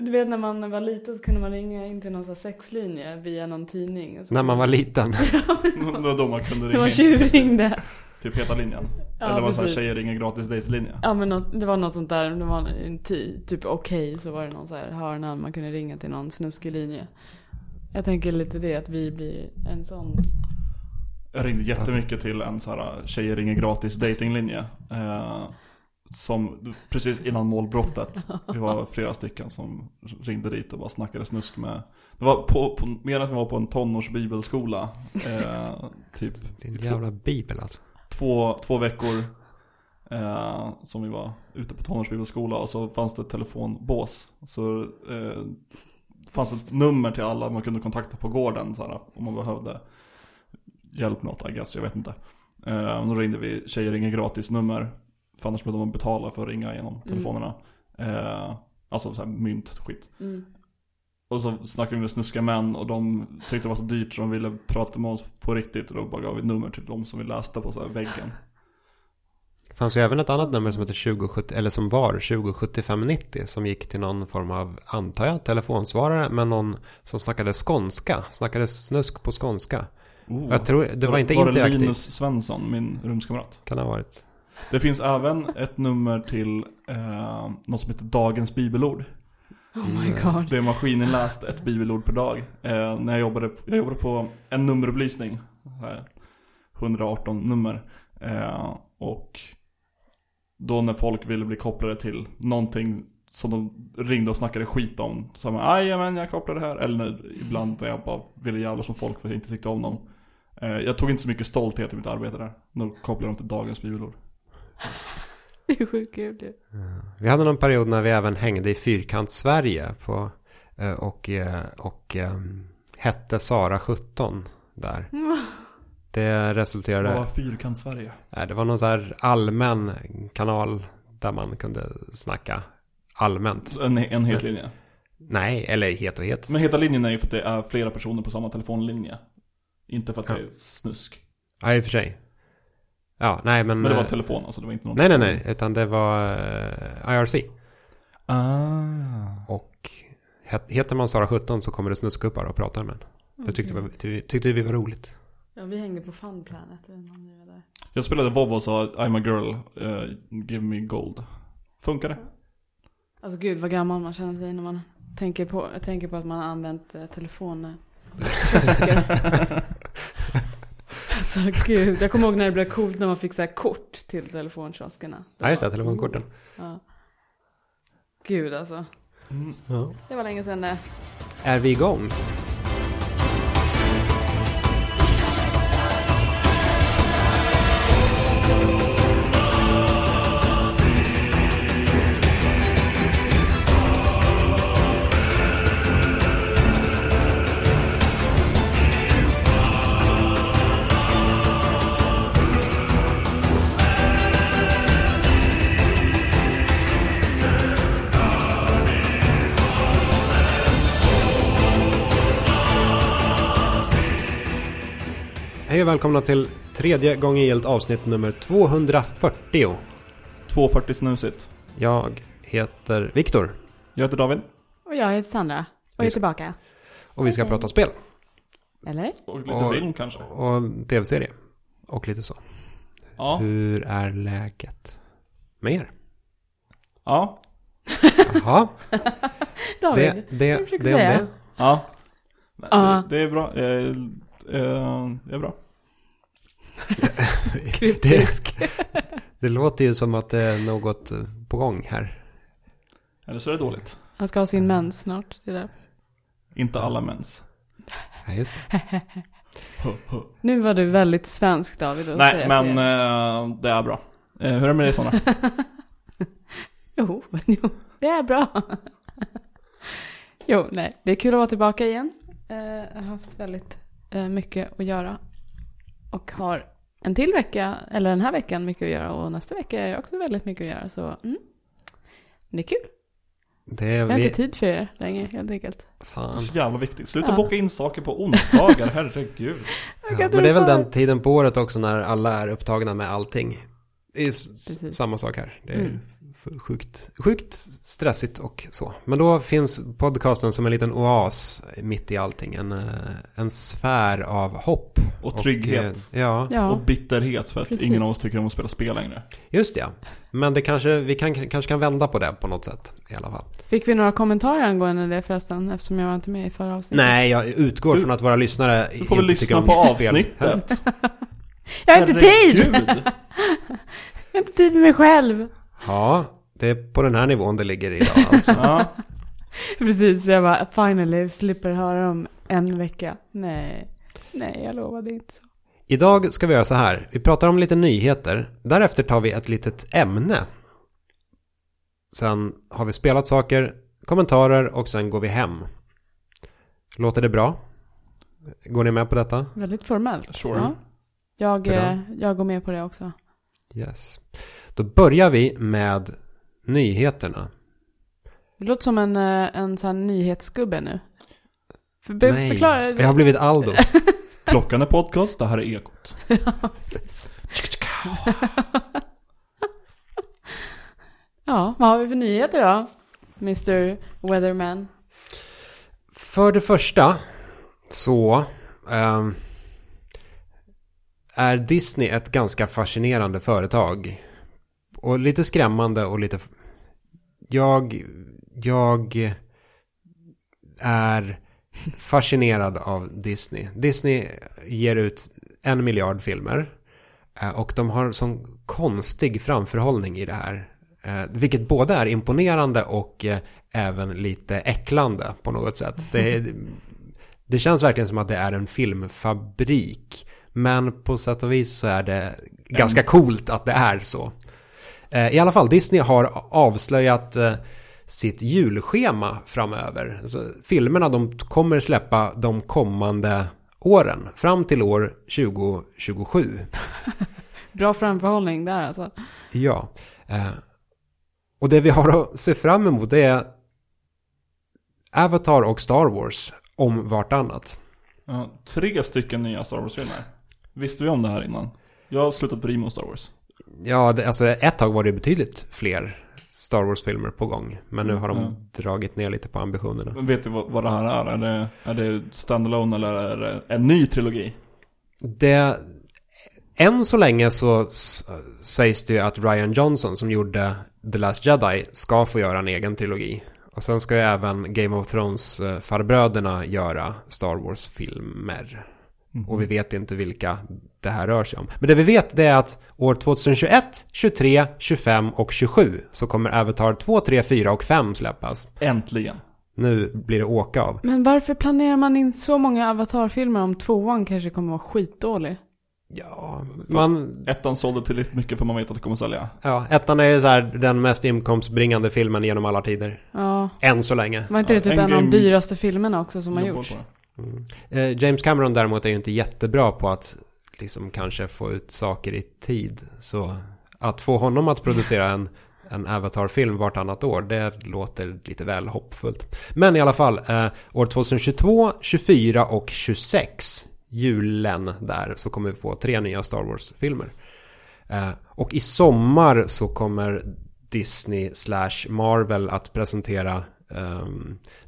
Du vet när man var liten så kunde man ringa in till någon sexlinje via någon tidning. Och så När man var liten. Det var då man kunde Det ringa var in till tjuvringde. typ heta linjen. Ja, Eller var det så här precis. tjejer ringer gratis dejtlinje. Ja men något, det var något sånt där, det var en tid, typ okej så var det någon så här hörna man kunde ringa till någon snuskig linje. Jag tänker lite det att vi blir en sån. Jag ringde jättemycket till en så här tjejer ringer gratis datinglinje. Eh, som precis innan målbrottet. Vi var flera stycken som ringde dit och bara snackade snusk med. Det var på, på mer att vi var på en tonårsbibelskola. Eh, typ Din jävla bibel alltså. två, två veckor. Eh, som vi var ute på tonårsbibelskola och så fanns det ett telefonbås. Så eh, fanns ett nummer till alla man kunde kontakta på gården så här, om man behövde hjälp med något I guess, jag vet inte. Eh, då ringde vi tjejer ringer gratis nummer. För annars behövde man betala för att ringa genom telefonerna. Eh, alltså så här mynt skit. Mm. Och så snackade vi med snuskiga män och de tyckte det var så dyrt så de ville prata med oss på riktigt. Och då bara gav vi ett nummer till de som vi läste på så här väggen. Det fanns ju även ett annat nummer som heter 2070, eller som var 207590 som gick till någon form av, antar jag, telefonsvarare men någon som snackade skånska, snackade snusk på skånska. Oh. Jag tror, det var, inte var det interaktivt. Linus Svensson, min rumskamrat? Kan ha varit. Det finns även ett nummer till eh, något som heter Dagens Bibelord. Oh my god. Det är maskininläst ett bibelord per dag. Eh, när jag jobbade, jag jobbade på en nummerupplysning. Så här, 118 nummer. Eh, och då när folk ville bli kopplade till någonting som de ringde och snackade skit om. Så man men jag kopplar det här. Eller när, ibland när jag bara ville jävlas med folk för att jag inte tyckte om dem. Eh, jag tog inte så mycket stolthet i mitt arbete där. Då kopplade de till dagens bibelord. Det är sjukt kul ju. Vi hade någon period när vi även hängde i Fyrkant Sverige på, eh, och, eh, och eh, hette Sara 17 där. Det Vad resulterade, var Fyrkant Sverige? nej, det var någon så här allmän kanal där man kunde snacka allmänt. En, en het linje. Nej, eller het och het. Men heta linjen är ju för att det är flera personer på samma telefonlinje. Inte för att det är snusk. Ja, i och för sig. Ja, nej men... Men det var eh, telefon alltså, det var inte någon Nej, nej, nej. Utan det var eh, IRC. Ah. Och het, heter man Sara 17 så kommer det snuskgubbar och pratar med en. Det tyckte, vi, ty- tyckte vi var roligt. Ja, vi hängde på Fun Planet. jag spelade WoW och sa I'm a girl, eh, give me gold. Funkar det? Alltså gud vad gammal man känner sig när man tänker på, tänker på att man har använt telefoner. alltså gud, jag kommer ihåg när det blev coolt när man fick så här kort till telefonkioskerna. Ja, just det. Telefonkorten. Ja. Gud alltså. Mm. Ja. Det var länge sedan det. Är vi igång? Och välkomna till tredje gången gillt avsnitt nummer 240. 240 snusigt. Jag heter Viktor Jag heter David. Och jag heter Sandra. Och är Vi ska- tillbaka. och vi ska prata spel Eller? Och lite Och- film kanske. och tv-serie. Och lite så. Ja. Hur är läget med er? Ja. Jaha, David. det, det, jag försöker det om säga. det. Ja. Det, det är bra. Eh, eh, det är bra. Kryptisk. Det låter ju som att det är något på gång här. Eller så är det dåligt. Han ska ha sin mens snart. Det där. Inte alla mens. Ja, just det. Nu var du väldigt svensk David. att Nej, säga men det. eh, det är bra. Eh, hur är det med dig Sanna? Jo, men jo, det är bra. jo, nej, det är kul att vara tillbaka igen. Eh, jag har haft väldigt mycket att göra. Och har en till vecka, eller den här veckan, mycket att göra. Och nästa vecka är jag också väldigt mycket att göra. Så mm, det är kul. Det är Jag har vi... inte tid för er längre, helt enkelt. Det är Fan. så jävla viktigt. Sluta Ja. boka in saker på onsdagar, herregud. Ja, men det är väl den tiden på året också när alla är upptagna med allting. Det är Precis. samma sak här. Det är Mm. Sjukt, sjukt stressigt och så. Men då finns podcasten som en liten oas mitt i allting. En, eh, en sfär av hopp. Och trygghet. eh, ja, Ja, Och bitterhet för att Precis. ingen av oss tycker om att spela spel längre. just det. ja. Men det kanske, vi kan, kanske kan vända på det på något sätt i alla fall. fick vi några kommentarer angående det förresten? Eftersom jag var inte med i förra avsnittet. Nej, jag utgår Du- från att våra lyssnare Du får väl lyssna på avsnittet. Jag har inte tid! Jag har inte tid med mig själv. Ja, det är på den här nivån det ligger idag alltså. Ja. Precis, jag bara finally slipper höra om en vecka. Nej, nej jag lovade inte så. Idag ska vi göra så här. Vi pratar om lite nyheter. Därefter tar vi ett litet ämne. Sen har vi spelat saker, kommentarer och sen går vi hem. Låter det bra? Går ni med på detta? Väldigt formellt. Sure. Ja. Jag, eh, jag går med på det också. Yes. Då börjar vi med nyheterna. Det låter som en, eh, en sån här nyhetsgubbe nu. För, Nej, förklara. jag har blivit Aldo. Klockan är podcast, det här är Ekot. ja, precis. ja, vad har vi för nyheter då? Mr Weatherman. För det första så ehm, är Disney ett ganska fascinerande företag. Och lite skrämmande och lite... Jag, jag är fascinerad av Disney. Disney ger ut en miljard filmer. eh, Och de har sån konstig framförhållning i det här. Eh, Vilket både är imponerande och eh, även lite äcklande på något sätt. Det, det känns verkligen som att det är en filmfabrik. Men på sätt och vis så är det ganska coolt att det är så. Eh, I alla fall, Disney har avslöjat eh, sitt julschema framöver. Så filmerna de kommer släppa de kommande åren. Fram till år 2027. Bra framförhållning där alltså. Ja. Eh, och det vi har att se fram emot det är Avatar och Star Wars om vartannat. Ja, tre stycken nya Star Wars-filmer. Visste vi om det här innan? Jag har slutat bry mig om Star Wars. Ja, alltså ett tag var det betydligt fler Star Wars-filmer på gång. Men nu har de Mm. dragit ner lite på ambitionerna. Men vet du vad, vad det här är? Är det, är det standalone eller är det en ny trilogi? Det, än så länge så sägs det ju att Ryan Johnson som gjorde The Last Jedi ska få göra en egen trilogi. Och sen ska ju även Game of Thrones eh, göra Star Wars-filmer. Och vi vet inte vilka det här rör sig om. Men det vi vet det är att år 2021, 23, 25 och 27 så kommer Avatar 2, 3, 4 och 5 släppas. Äntligen. Nu blir det åka av. Men varför planerar man in så många Avatar-filmer om tvåan kanske kommer vara skitdålig? Ja, man... Ettan sålde tillräckligt mycket för man vet att det kommer sälja. Ja, ettan är ju så här den mest inkomstbringande filmen genom alla tider. Ja, Än så länge. var inte det Ja, typ en av de dyraste filmerna också som har gjorts? Mm. Eh, James Cameron däremot är ju inte jättebra på att liksom kanske få ut saker i tid. Så att få honom att producera en, en Avatar-film vartannat år, det låter lite väl hoppfullt. Men i alla fall, eh, år 2022, 24 och 26, julen där, så kommer vi få tre nya Star Wars-filmer. Eh, och i sommar så kommer Disney slash Marvel att presentera eh,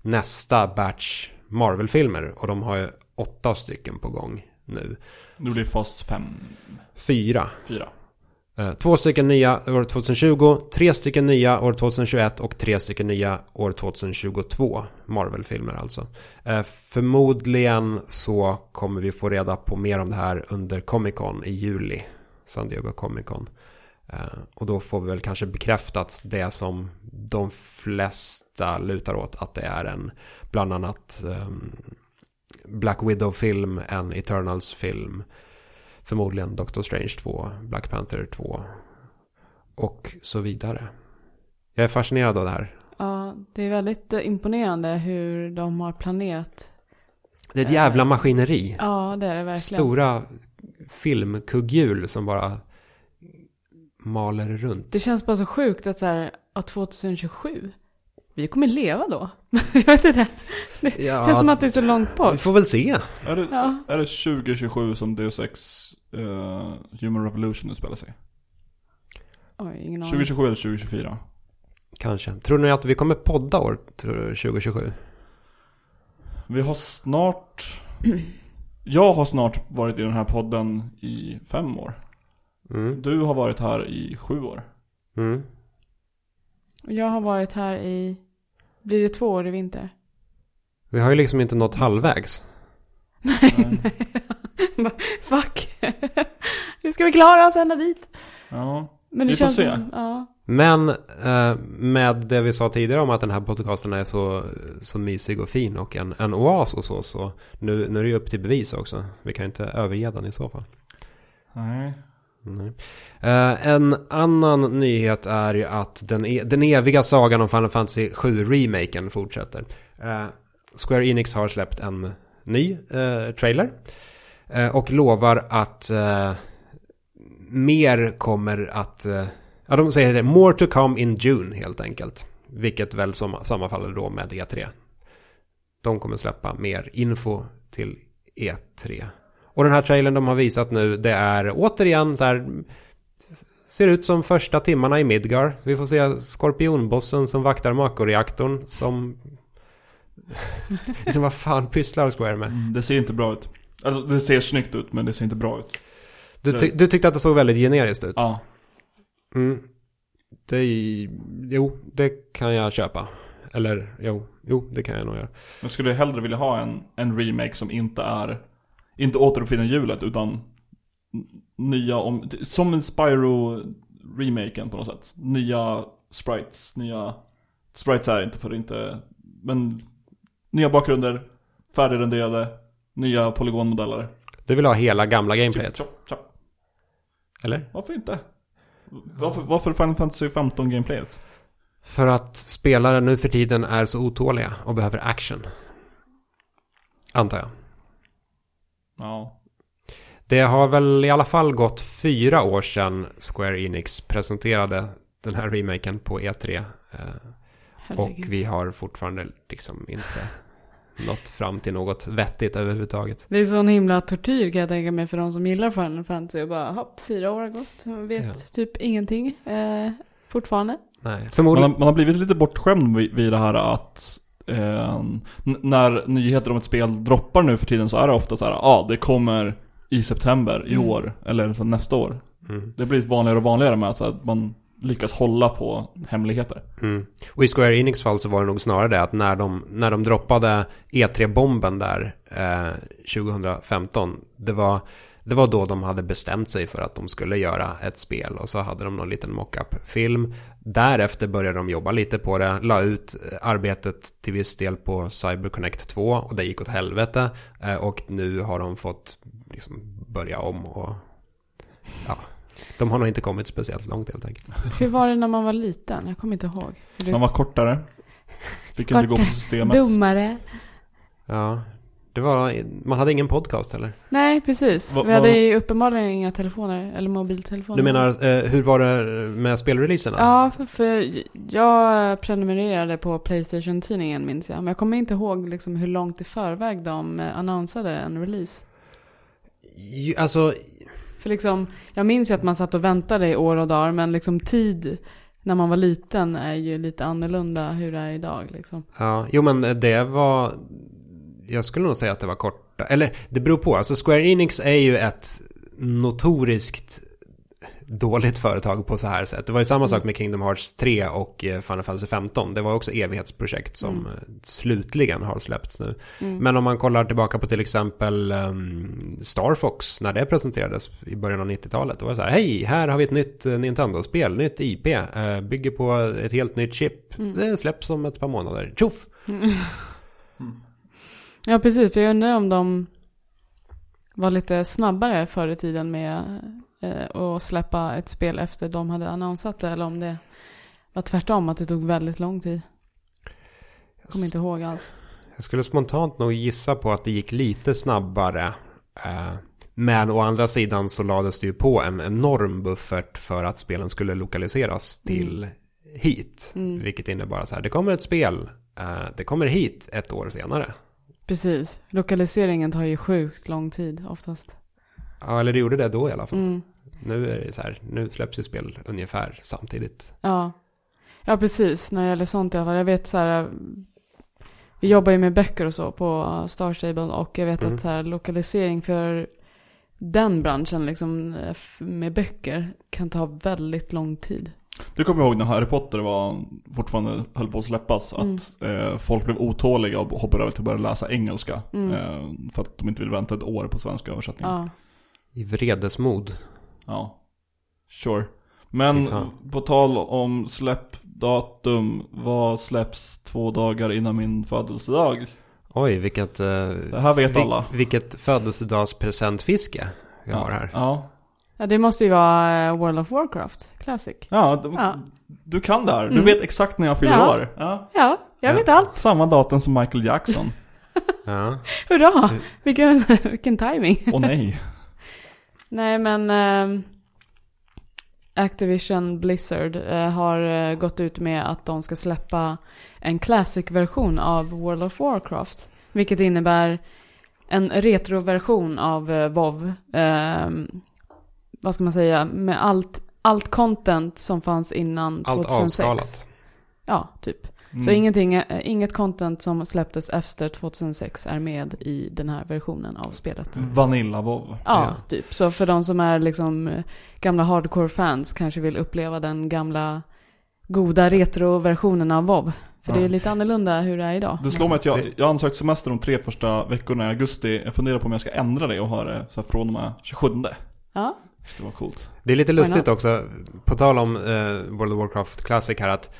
nästa batch Marvel-filmer. Och de har ju åtta stycken på gång nu. Nu blir det fas 5, Fyra. 4. Eh, Två stycken nya år 2020, tre stycken nya år 2021 och tre stycken nya år 2022. Marvel-filmer alltså. Eh, Förmodligen så kommer vi få reda på mer om det här under Comic Con i juli. San Diego Comic Con. Eh, Och då får vi väl kanske bekräftat det som de flesta lutar åt att det är en bland annat ehm, Black Widow-film, en Eternals-film. Förmodligen Doctor Strange 2, Black Panther 2 och så vidare. Jag är fascinerad av det här. Ja, det är väldigt eh, imponerande hur de har planerat. Det är ett jävla maskineri. Ja, det är det verkligen. Stora filmkugghjul som bara maler runt. Det känns bara så sjukt att så här, ja, 2027, vi kommer leva då. jag vet inte. Det Ja, känns som att det är så långt Vi bort. får väl se. Är det, Ja. är det 2027 som Deus Ex uh, Human Revolution utspelar sig? Oj, ingen aning. 2027 eller 2024? Kanske. Tror ni att vi kommer podda år 2027? Vi har snart... Jag har snart varit i den här podden i fem år. Mm. Du har varit här i sju år. Mm. Och Jag har varit här i, blir det två år i vinter? Vi har ju liksom inte nått halvvägs. Nej. Bara, Fuck. Hur ska vi klara oss ända dit? Ja. Men det Vi får känns se. som, ja. Men eh, med det vi sa tidigare om att den här podcasten är så, så mysig och fin och en, en oas och så. Så nu, nu är det ju upp till bevis också. Vi kan inte överge den i så fall. Nej. Nej. Eh, en annan nyhet är ju att den, e- den eviga sagan om Final Fantasy 7-remaken fortsätter. Eh, Square Enix har släppt en ny eh, trailer. Eh, och lovar att eh, mer kommer att... Ja, de säger det. More to come in June helt enkelt. Vilket väl som, sammanfaller då med E3. De kommer släppa mer info till E3. Och den här trailern de har visat nu, det är återigen så här... Ser ut som första timmarna i Midgar. Vi får se skorpionbossen som vaktar Mako-reaktorn som... liksom vad fan pysslar Square med? Mm, Det ser inte bra ut. Alltså det ser snyggt ut men det ser inte bra ut. Du, ty- du tyckte att det såg väldigt generiskt ut? Ja. Mm. Det, jo, det kan jag köpa. Eller, jo, jo, det kan jag nog göra. Jag skulle hellre vilja ha en, en remake som inte är Inte återuppfinna hjulet utan Nya om, som en Spyro remaken på något sätt Nya sprites, nya Sprites är inte för inte Men Nya bakgrunder Färdigrenderade Nya polygonmodeller Du vill ha hela gamla gameplayet? chop, chop. Eller? Varför inte? Varför, varför Final Fantasy 15 gameplayet? För att spelare nu för tiden är så otåliga och behöver action. Antar jag. Ja Det har väl i alla fall gått fyra år sedan Square Enix presenterade den här remaken på E3. eh, Och vi har fortfarande liksom inte nått fram till något vettigt överhuvudtaget. Det är sån himla tortyr kan jag tänka mig för de som gillar Final Fantasy och bara hopp, fyra år har gått. Vet Ja. typ ingenting eh, fortfarande. Nej, Man förmodligen. har, man har blivit lite bortskämd vid, vid det här att eh, när nyheter om ett spel droppar nu för tiden så är det ofta så här, ja ah, det kommer i september i Mm. år, eller så nästa år. Mm. Det blir vanligare och vanligare med att man lyckas hålla på hemligheter. Mm. Och i Square Enix fall så var det nog snarare det att när de, när de droppade E3-bomben där eh, 2015, det var, det var då de hade bestämt sig för att de skulle göra ett spel och så hade de någon liten mock-up-film. Därefter började de jobba lite på det, la ut eh, arbetet till viss del på CyberConnect 2 och det gick åt helvete. Eh, och nu har de fått liksom börja om och ja, de har nog inte kommit speciellt långt helt enkelt. Hur var det när man var liten? Jag kommer inte ihåg. Du, Man var kortare. Fick inte gå på Kortare. systemet. dummare. Ja, det var, man hade ingen podcast heller. Nej, precis. Va- Vi hade ju uppenbarligen inga telefoner, eller mobiltelefoner. Du menar, eh, hur var det med spelreleaserna? Ja, för, för jag prenumererade på Playstation-tidningen minns jag. Men jag kommer inte ihåg liksom hur långt i förväg de eh, annonsade en release. Ju- Alltså, För liksom, jag minns ju att man satt och väntade i år och dagar, men liksom tid när man var liten är ju lite annorlunda hur det är idag liksom. ja, jo men det var, jag skulle nog säga att det var korta, eller det beror på, alltså Square Enix är ju ett notoriskt dåligt företag på så här sätt. Det var ju samma sak med Kingdom Hearts 3 och eh, Final Fantasy 15. Det var också evighetsprojekt som Mm. eh, slutligen har släppts nu. Mm. Men om man kollar tillbaka på till exempel um, Star Fox när det presenterades i början av 90-talet. Då var det så här, hej, här har vi ett nytt eh, Nintendo-spel, nytt IP, eh, bygger på ett helt nytt chip. Mm. Det släpps om ett par månader. Tjoff! Mm. Ja, precis. Jag undrar om de var lite snabbare förr i tiden med eh, att släppa ett spel efter de hade annonsat det. Eller om det var tvärtom, att det tog väldigt lång tid. Jag kommer inte ihåg alls. Jag skulle spontant nog gissa på att det gick lite snabbare. Eh, men å andra sidan så lades det ju på en enorm buffert för att spelen skulle lokaliseras till hit. Mm. Vilket innebar så här, det kommer ett spel, eh, det kommer hit ett år senare. Precis. Lokaliseringen tar ju sjukt lång tid oftast. Ja, eller det gjorde det då i alla fall. Mm. Nu är det så här, nu släpps ju spel ungefär samtidigt. Ja. Ja, precis. När det gäller sånt i alla fall. Jag vet så här. Vi jobbar ju med böcker och så på Star Stable och jag vet Mm. att så här, lokalisering för den branschen liksom eh, med böcker kan ta väldigt lång tid. Du kommer ihåg när Harry Potter var fortfarande höll på att släppas att eh, folk blev otåliga och hoppade över till att börja läsa engelska. Mm. Eh, för att de inte vill vänta ett år på svenska översättningar. Ja. I vredesmod. Ja. Sure. Men på tal om släppdatum, vad släpps två dagar innan min födelsedag? Oj, vilket... eh, Det här vet alla. Vilket födelsedagspresentfiske vi har här. Ja. Ja, det måste ju vara eh, World of Warcraft Classic. Ja, du, Ja. du kan det här. Du Mm. vet exakt när jag fyller Ja. år. Ja. Ja, jag Ja. vet allt. Samma datum som Michael Jackson. Ja. Hurra! Mm. Vilken, vilken timing. Åh nej. Nej men ehm, Activision Blizzard eh, har eh, gått ut med att de ska släppa en classic-version av World of Warcraft. Vilket innebär en retroversion av eh, WoW. Ehm, vad ska man säga? Med allt, allt content som fanns innan Allt 2006. avskalat. Ja, typ. Mm. Så ingenting, eh, inget content som släpptes efter 2006 är med i den här versionen av spelet. Vanilla WoW. Ja, Ja. typ. Så för de som är liksom eh, gamla hardcore-fans kanske vill uppleva den gamla goda retro-versionen av WoW. För Ja. det är lite annorlunda hur det är idag. Det slår mig att jag, jag har ansökt semester de tre första veckorna i augusti. Jag funderar på om jag ska ändra det och ha det så här från och med 27. Ja, Det skulle vara coolt. Det är lite lustigt också, på tal om eh, World of Warcraft Classic här, att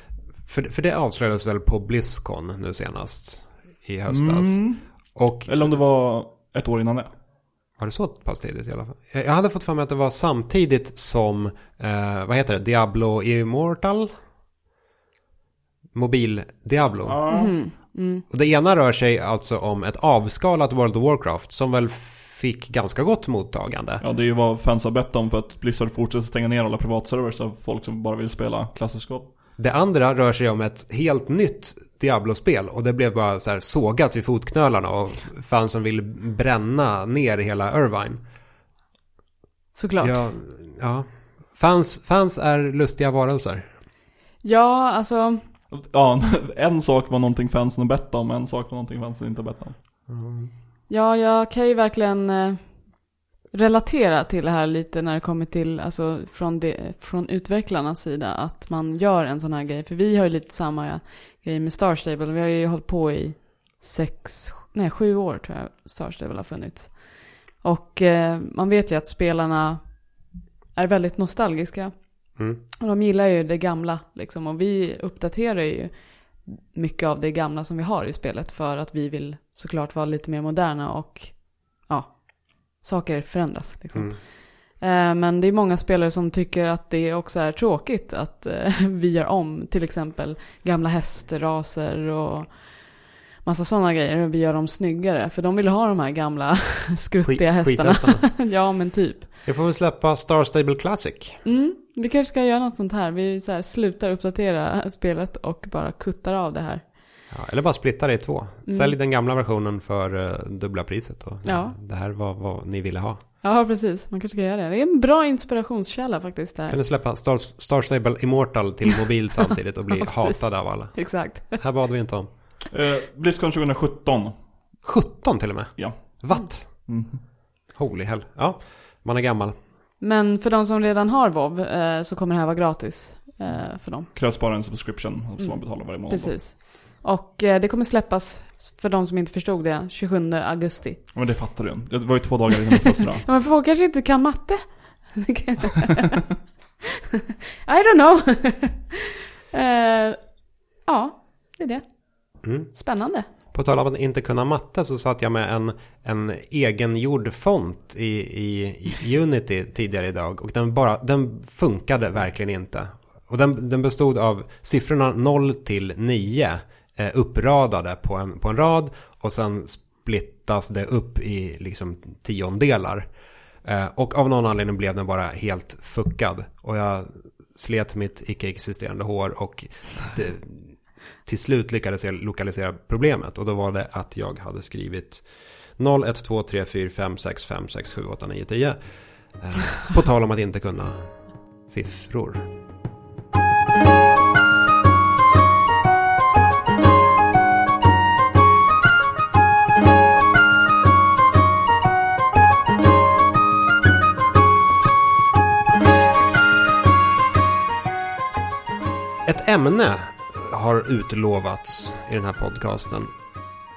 för, för det avslöjades väl på Blizzcon nu senast i höstas. Mm. Och Eller om det var ett år innan det. var det så pass tidigt i alla fall? Jag hade fått för mig att det var samtidigt som, eh, vad heter det, Diablo Immortal? Mobil Diablo. mhm, mm. Och det ena rör sig alltså om ett avskalat World of Warcraft som väl fick ganska gott mottagande. Ja, det är ju vad fans har bett om för att Blizzard fortsätter stänga ner alla privatservers av folk som bara vill spela klassisk WoW. Det andra rör sig om ett helt nytt Diablo-spel och det blev bara så här sågat vid fotknölarna och fansen vill bränna ner hela Irvine. Såklart. Ja. Ja, ja. Fans, fans är lustiga varelser. alltså. Ja, en sak var någonting fansen har bett om, en sak var någonting fansen inte har bett om. Ja, jag kan ju verkligen eh, relatera till det här lite när det kommer till, alltså från, det, från utvecklarnas sida, att man gör en sån här grej. För vi har ju lite samma grej med Star Stable. Vi har ju hållit på i sex, nej sju år tror jag Star Stable har funnits. Och eh, man vet ju att spelarna är väldigt nostalgiska. Mm. Och de gillar ju det gamla liksom. Och vi uppdaterar ju mycket av det gamla som vi har i spelet för att vi vill såklart vara lite mer moderna och ja, saker förändras liksom. Mm. Eh, Men det är många spelare som tycker att det också är tråkigt att eh, vi gör om till exempel gamla hästraser och massa sådana grejer vi gör dem snyggare. För de vill ha de här gamla skruttiga Skit- hästarna. ja men typ. Vi får väl släppa Star Stable Classic. Mm, vi kanske ska göra något sånt här. Vi så här slutar uppdatera spelet och bara kuttar av det här. Ja, eller bara splitta det i två. Mm. Sälj den gamla versionen för eh, dubbla priset. Och, Ja. Det här var vad ni ville ha. Ja, precis. Man kanske ska göra det. Det är en bra inspirationskälla faktiskt det Kan du släppa Star, Star Stable Immortal till mobil samtidigt och bli Ja, hatad av alla? Exakt. Här bad vi inte om. Eh, Blizzcon 2017. 17 till och med? Ja. Watt? Mm. Holy hell. Ja, man är gammal. Men för de som redan har WoW eh, så kommer det här vara gratis eh, för dem. Krävs bara en subscription som Mm. man betalar varje månad. Precis. Och eh, det kommer släppas, för de som inte förstod det, 27 augusti. Ja, men det fattar du. Det var ju två dagar innan min födelsedag. Ja, men folk kanske inte kan matte. I don't know. eh, ja, det är det. Mm. Spännande. På tal om att inte kunna matte så satt jag med en, en egengjord font i, i, i Unity tidigare idag. Och den, bara, den funkade verkligen inte. Och den, den bestod av siffrorna 0 till 9 eh, Eh, uppradade på en, på en rad. Och sen splittas det upp i liksom tiondelar. Eh, och av någon anledning blev den bara helt fuckad. Och jag slet mitt icke-existerande hår och det, till slut lyckades jag lokalisera problemet. Och då var det att jag hade skrivit 0, 1, 2, 3, 4, 5, 6, 5, 6, 7, 8, 9, 10. På tal om att inte kunna siffror. Ämne har utlovats i den här podcasten.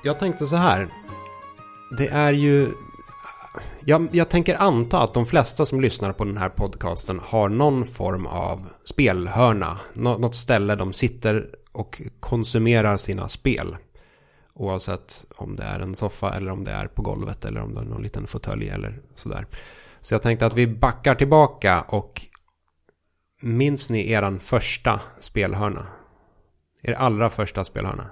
Jag tänkte så här. Det är ju... Jag, jag tänker anta att de flesta som lyssnar på den här podcasten har någon form av spelhörna. Nå, något ställe de sitter och konsumerar sina spel. Oavsett om det är en soffa eller om det är på golvet eller om det är någon liten fåtölj eller sådär. Så jag tänkte att vi backar tillbaka och minns ni eran första spelhörna? Er allra första spelhörna?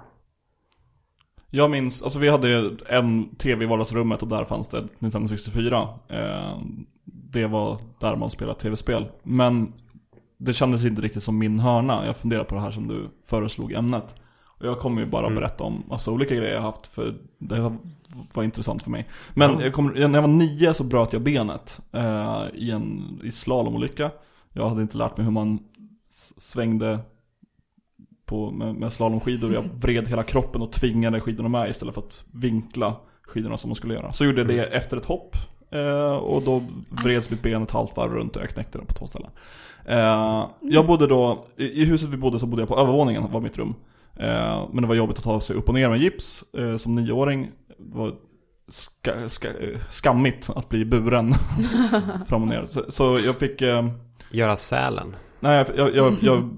Jag minns, alltså vi hade en tv i vardagsrummet och där fanns det 1964. Eh, det var där man spelade tv-spel. Men det kändes inte riktigt som min hörna. Jag funderar på det här som du föreslog ämnet. Och jag kommer ju bara Mm. berätta om massa olika grejer jag haft för det var, intressant för mig. Men Ja. jag kom, när jag var nio så bröt jag benet eh, i en i slalomolycka. Jag hade inte lärt mig hur man svängde på, med, med slalomskidor. Jag vred hela kroppen och tvingade skidorna med istället för att vinkla skidorna som man skulle göra. Så gjorde jag det efter ett hopp. Eh, och då vreds mitt ben ett halvt varv runt och jag knäckte den på två ställen. Eh, jag bodde då, i, i huset vi bodde så bodde jag på övervåningen, var mitt rum. Eh, men det var jobbigt att ta sig upp och ner med gips eh, som nioåring. Det var ska, ska, eh, skammigt att bli buren fram och ner. Så, så jag fick... Göra sälen. Nej, jag, jag, jag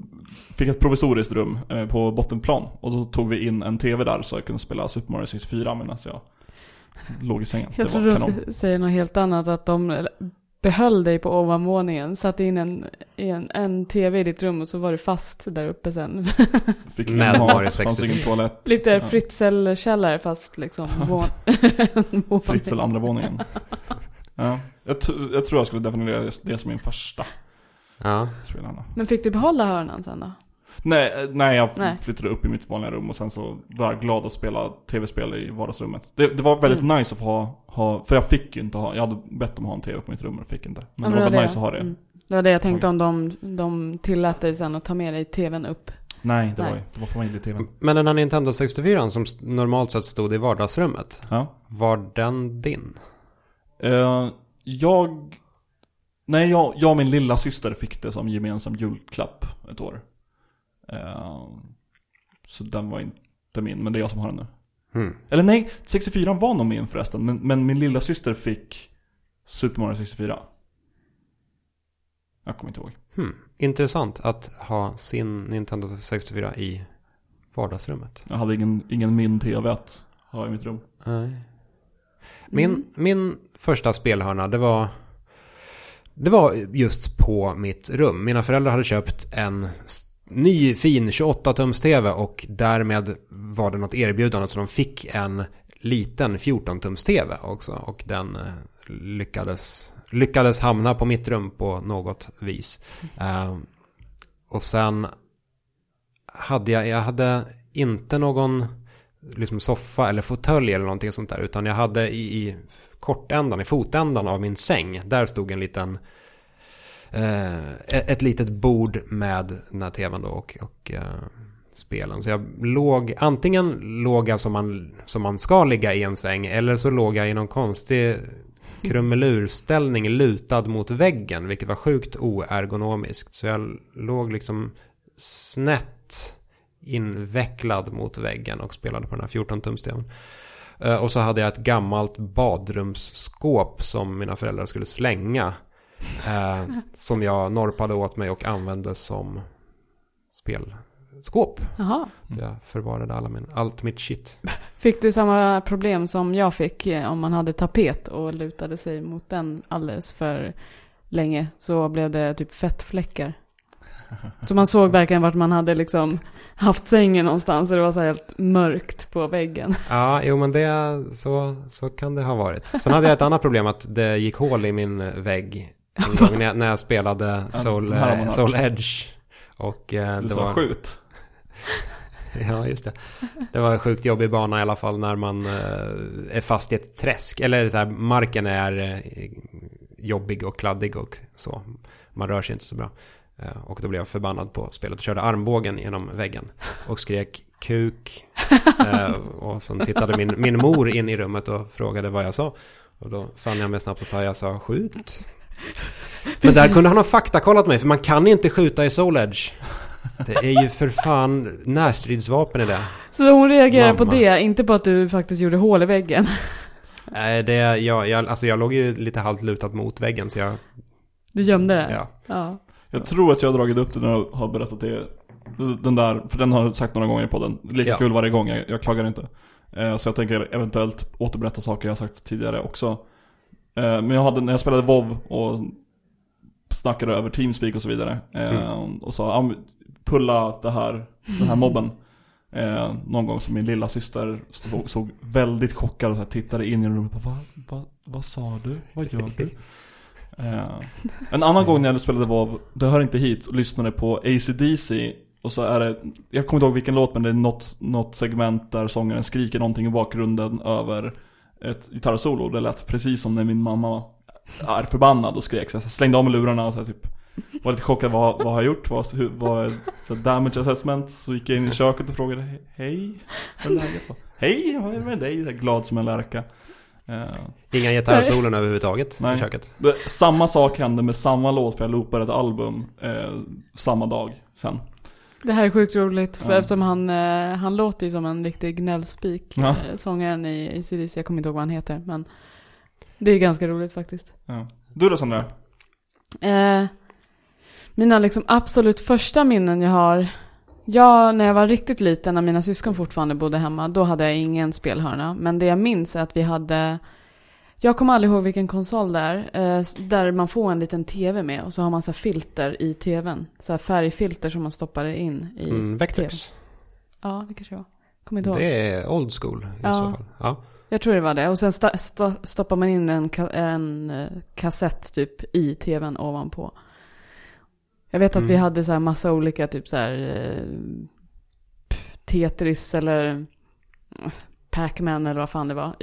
fick ett provisoriskt rum eh, på bottenplan. Och då tog vi in en TV där så jag kunde spela Super Mario 64 medan jag låg i sängen. Jag trodde du skulle säga något helt annat, att de behöll dig på ovanvåningen, satte in en, en, en tv i ditt rum och så var du fast där uppe sen. Fick Med Mario fanns 64. ingen toalett. Lite. Fritzl-källare fast liksom. Fritzl andra våningen. Ja. Jag, jag tror jag skulle definiera det som min första Ja. spelhörna. Men fick du behålla hörnan sen då? Nej, eh, nej jag Nej. flyttade upp i mitt vanliga rum och sen så var jag glad att spela tv-spel i vardagsrummet. Det, det var väldigt Mm. nice att ha, ha, för jag fick ju inte ha, jag hade bett om att ha en tv på mitt rum och fick inte. Men Ja, det var väldigt nice att ha det. Mm. Det var det jag tänkte om de, de tillät dig sen att ta med dig tvn upp. Nej, det Nej. var ju, det var familje-tv. Men den här Nintendo 64 som normalt sett stod i vardagsrummet. Ja. Var den din? Eh, jag... Nej, jag, jag och min lilla syster fick det som gemensam julklapp ett år. Eh, så den var inte min, men det är jag som har den nu. Hmm. Eller nej, 64 var nog min förresten, men, men min lilla syster fick Super Mario 64. Jag kommer inte ihåg. Hmm. Intressant att ha sin Nintendo 64 i vardagsrummet. Jag hade ingen, ingen min TV att ha i mitt rum. Nej. Min, Mm. min första spelhörna, det var... Det var just på mitt rum. Mina föräldrar hade köpt en ny fin 28-tums-tv och därmed var det något erbjudande så de fick en liten 14-tums-tv också. Och den eh, lyckades, lyckades hamna på mitt rum på något vis. Eh, och sen hade jag, jag hade inte någon liksom soffa eller fåtölj eller någonting sånt där. Utan jag hade i, i kortändan, i fotändan av min säng. Där stod en liten eh, ett, litet bord med den här tvn då och, och eh, spelen. Så jag låg, antingen låg jag som man, som man ska ligga i en säng eller så låg jag i någon konstig krumelurställning lutad mot väggen. Vilket var sjukt oergonomiskt. Så jag låg liksom snett invecklad mot väggen och spelade på den här 14-tumstvn. Eh, Och så hade jag ett gammalt badrumsskåp som mina föräldrar skulle slänga. Eh, som jag norpade åt mig och använde som spelskåp. Jaha. Jag förvarade alla min, allt mitt shit. Fick du samma problem som jag fick eh, om man hade tapet och lutade sig mot den alldeles för länge så blev det typ fettfläckar. Så man såg verkligen vart man hade liksom haft sängen någonstans och det var så här helt mörkt på väggen. Ja, jo men det, så, så kan det ha varit. Sen hade jag ett annat problem att det gick hål i min vägg. En gång när jag, när jag spelade Soul, hört. Soul Edge. Och eh, Du det sa var... skjut. Ja, just det. Det var en sjukt jobbig bana i alla fall när man eh, är fast i ett träsk. Eller så här, marken är eh, jobbig och kladdig och så. Man rör sig inte så bra. Eh, och då blev jag förbannad på spelet och körde armbågen genom väggen. Och skrek kuk. Eh, och sen tittade min, min mor in i rummet och frågade vad jag sa. Och då fann jag mig snabbt och sa jag sa skjut. Men där kunde han ha faktakollat mig för man kan inte skjuta i Soul Edge. Det är ju för fan närstridsvapen i det. Så hon reagerar på Mamma. det, inte på att du faktiskt gjorde hål i väggen. Nej, det, jag, jag, alltså jag låg ju lite halvt lutad mot väggen så jag, Du gömde det? ja. ja. Jag tror att jag har dragit upp det när jag har berättat det. Den där, för den har jag sagt några gånger i podden. Lika Ja. kul varje gång, jag, jag klagar inte. Eh, så jag tänker eventuellt återberätta saker jag har sagt tidigare också. Eh, men jag hade, när jag spelade WoW och snackade över Teamspeak och så vidare. Eh, Och sa, "Ja, men pulla det här, den här mobben. Eh, någon gång som min lilla syster stod, såg väldigt chockad och så tittade in i rummet vad, vad, vad sa du? Vad gör du? Eh, en annan gång när jag spelade WoW, det hör inte hit, och lyssnade på AC/DC och så är det, jag kommer inte ihåg vilken låt men det är något, något segment där sångaren skriker någonting i bakgrunden över ett gitarrsolo. Det lät precis som när min mamma är förbannad och skrek. Så jag slängde av mig lurarna och så här, typ var lite chockad, vad, vad har jag gjort? Vad, hur, vad är så här, damage assessment? Så gick jag in i köket och frågade Hej, vad är läget? Hej, vad är det med dig? Så här, glad som en lärka. Eh, Inga gitarrsolon överhuvudtaget Nej. i köket. det, samma sak hände med samma låt för jag loopade ett album eh, samma dag sen. Det här är sjukt roligt, för Ja. eftersom han, eh, han låter ju som en riktig gnällspik, Ja. eh, sångaren i ACDC, jag kommer inte ihåg vad han heter, men det är ganska roligt faktiskt. Ja. Du då Sandra? Eh, mina liksom absolut första minnen jag har, ja, när jag var riktigt liten, när mina syskon fortfarande bodde hemma, då hade jag ingen spelhörna. Men det jag minns är att vi hade, jag kommer aldrig ihåg vilken konsol det är, eh, där man får en liten tv med och så har man så filter i tvn. Så här färgfilter som man stoppar in i Mm, tvn. Vectrex. Ja, det kanske var. Kommer inte ihåg. Det är old school i Ja. så fall. Ja. Jag tror det var det. Och sen sta- sto- stoppar man in en, ka- en eh, kassett typ i tvn ovanpå. Jag vet att vi Mm. hade så här massa olika typ så här eh, pff, Tetris eller eh, Pac-Man eller vad fan det var.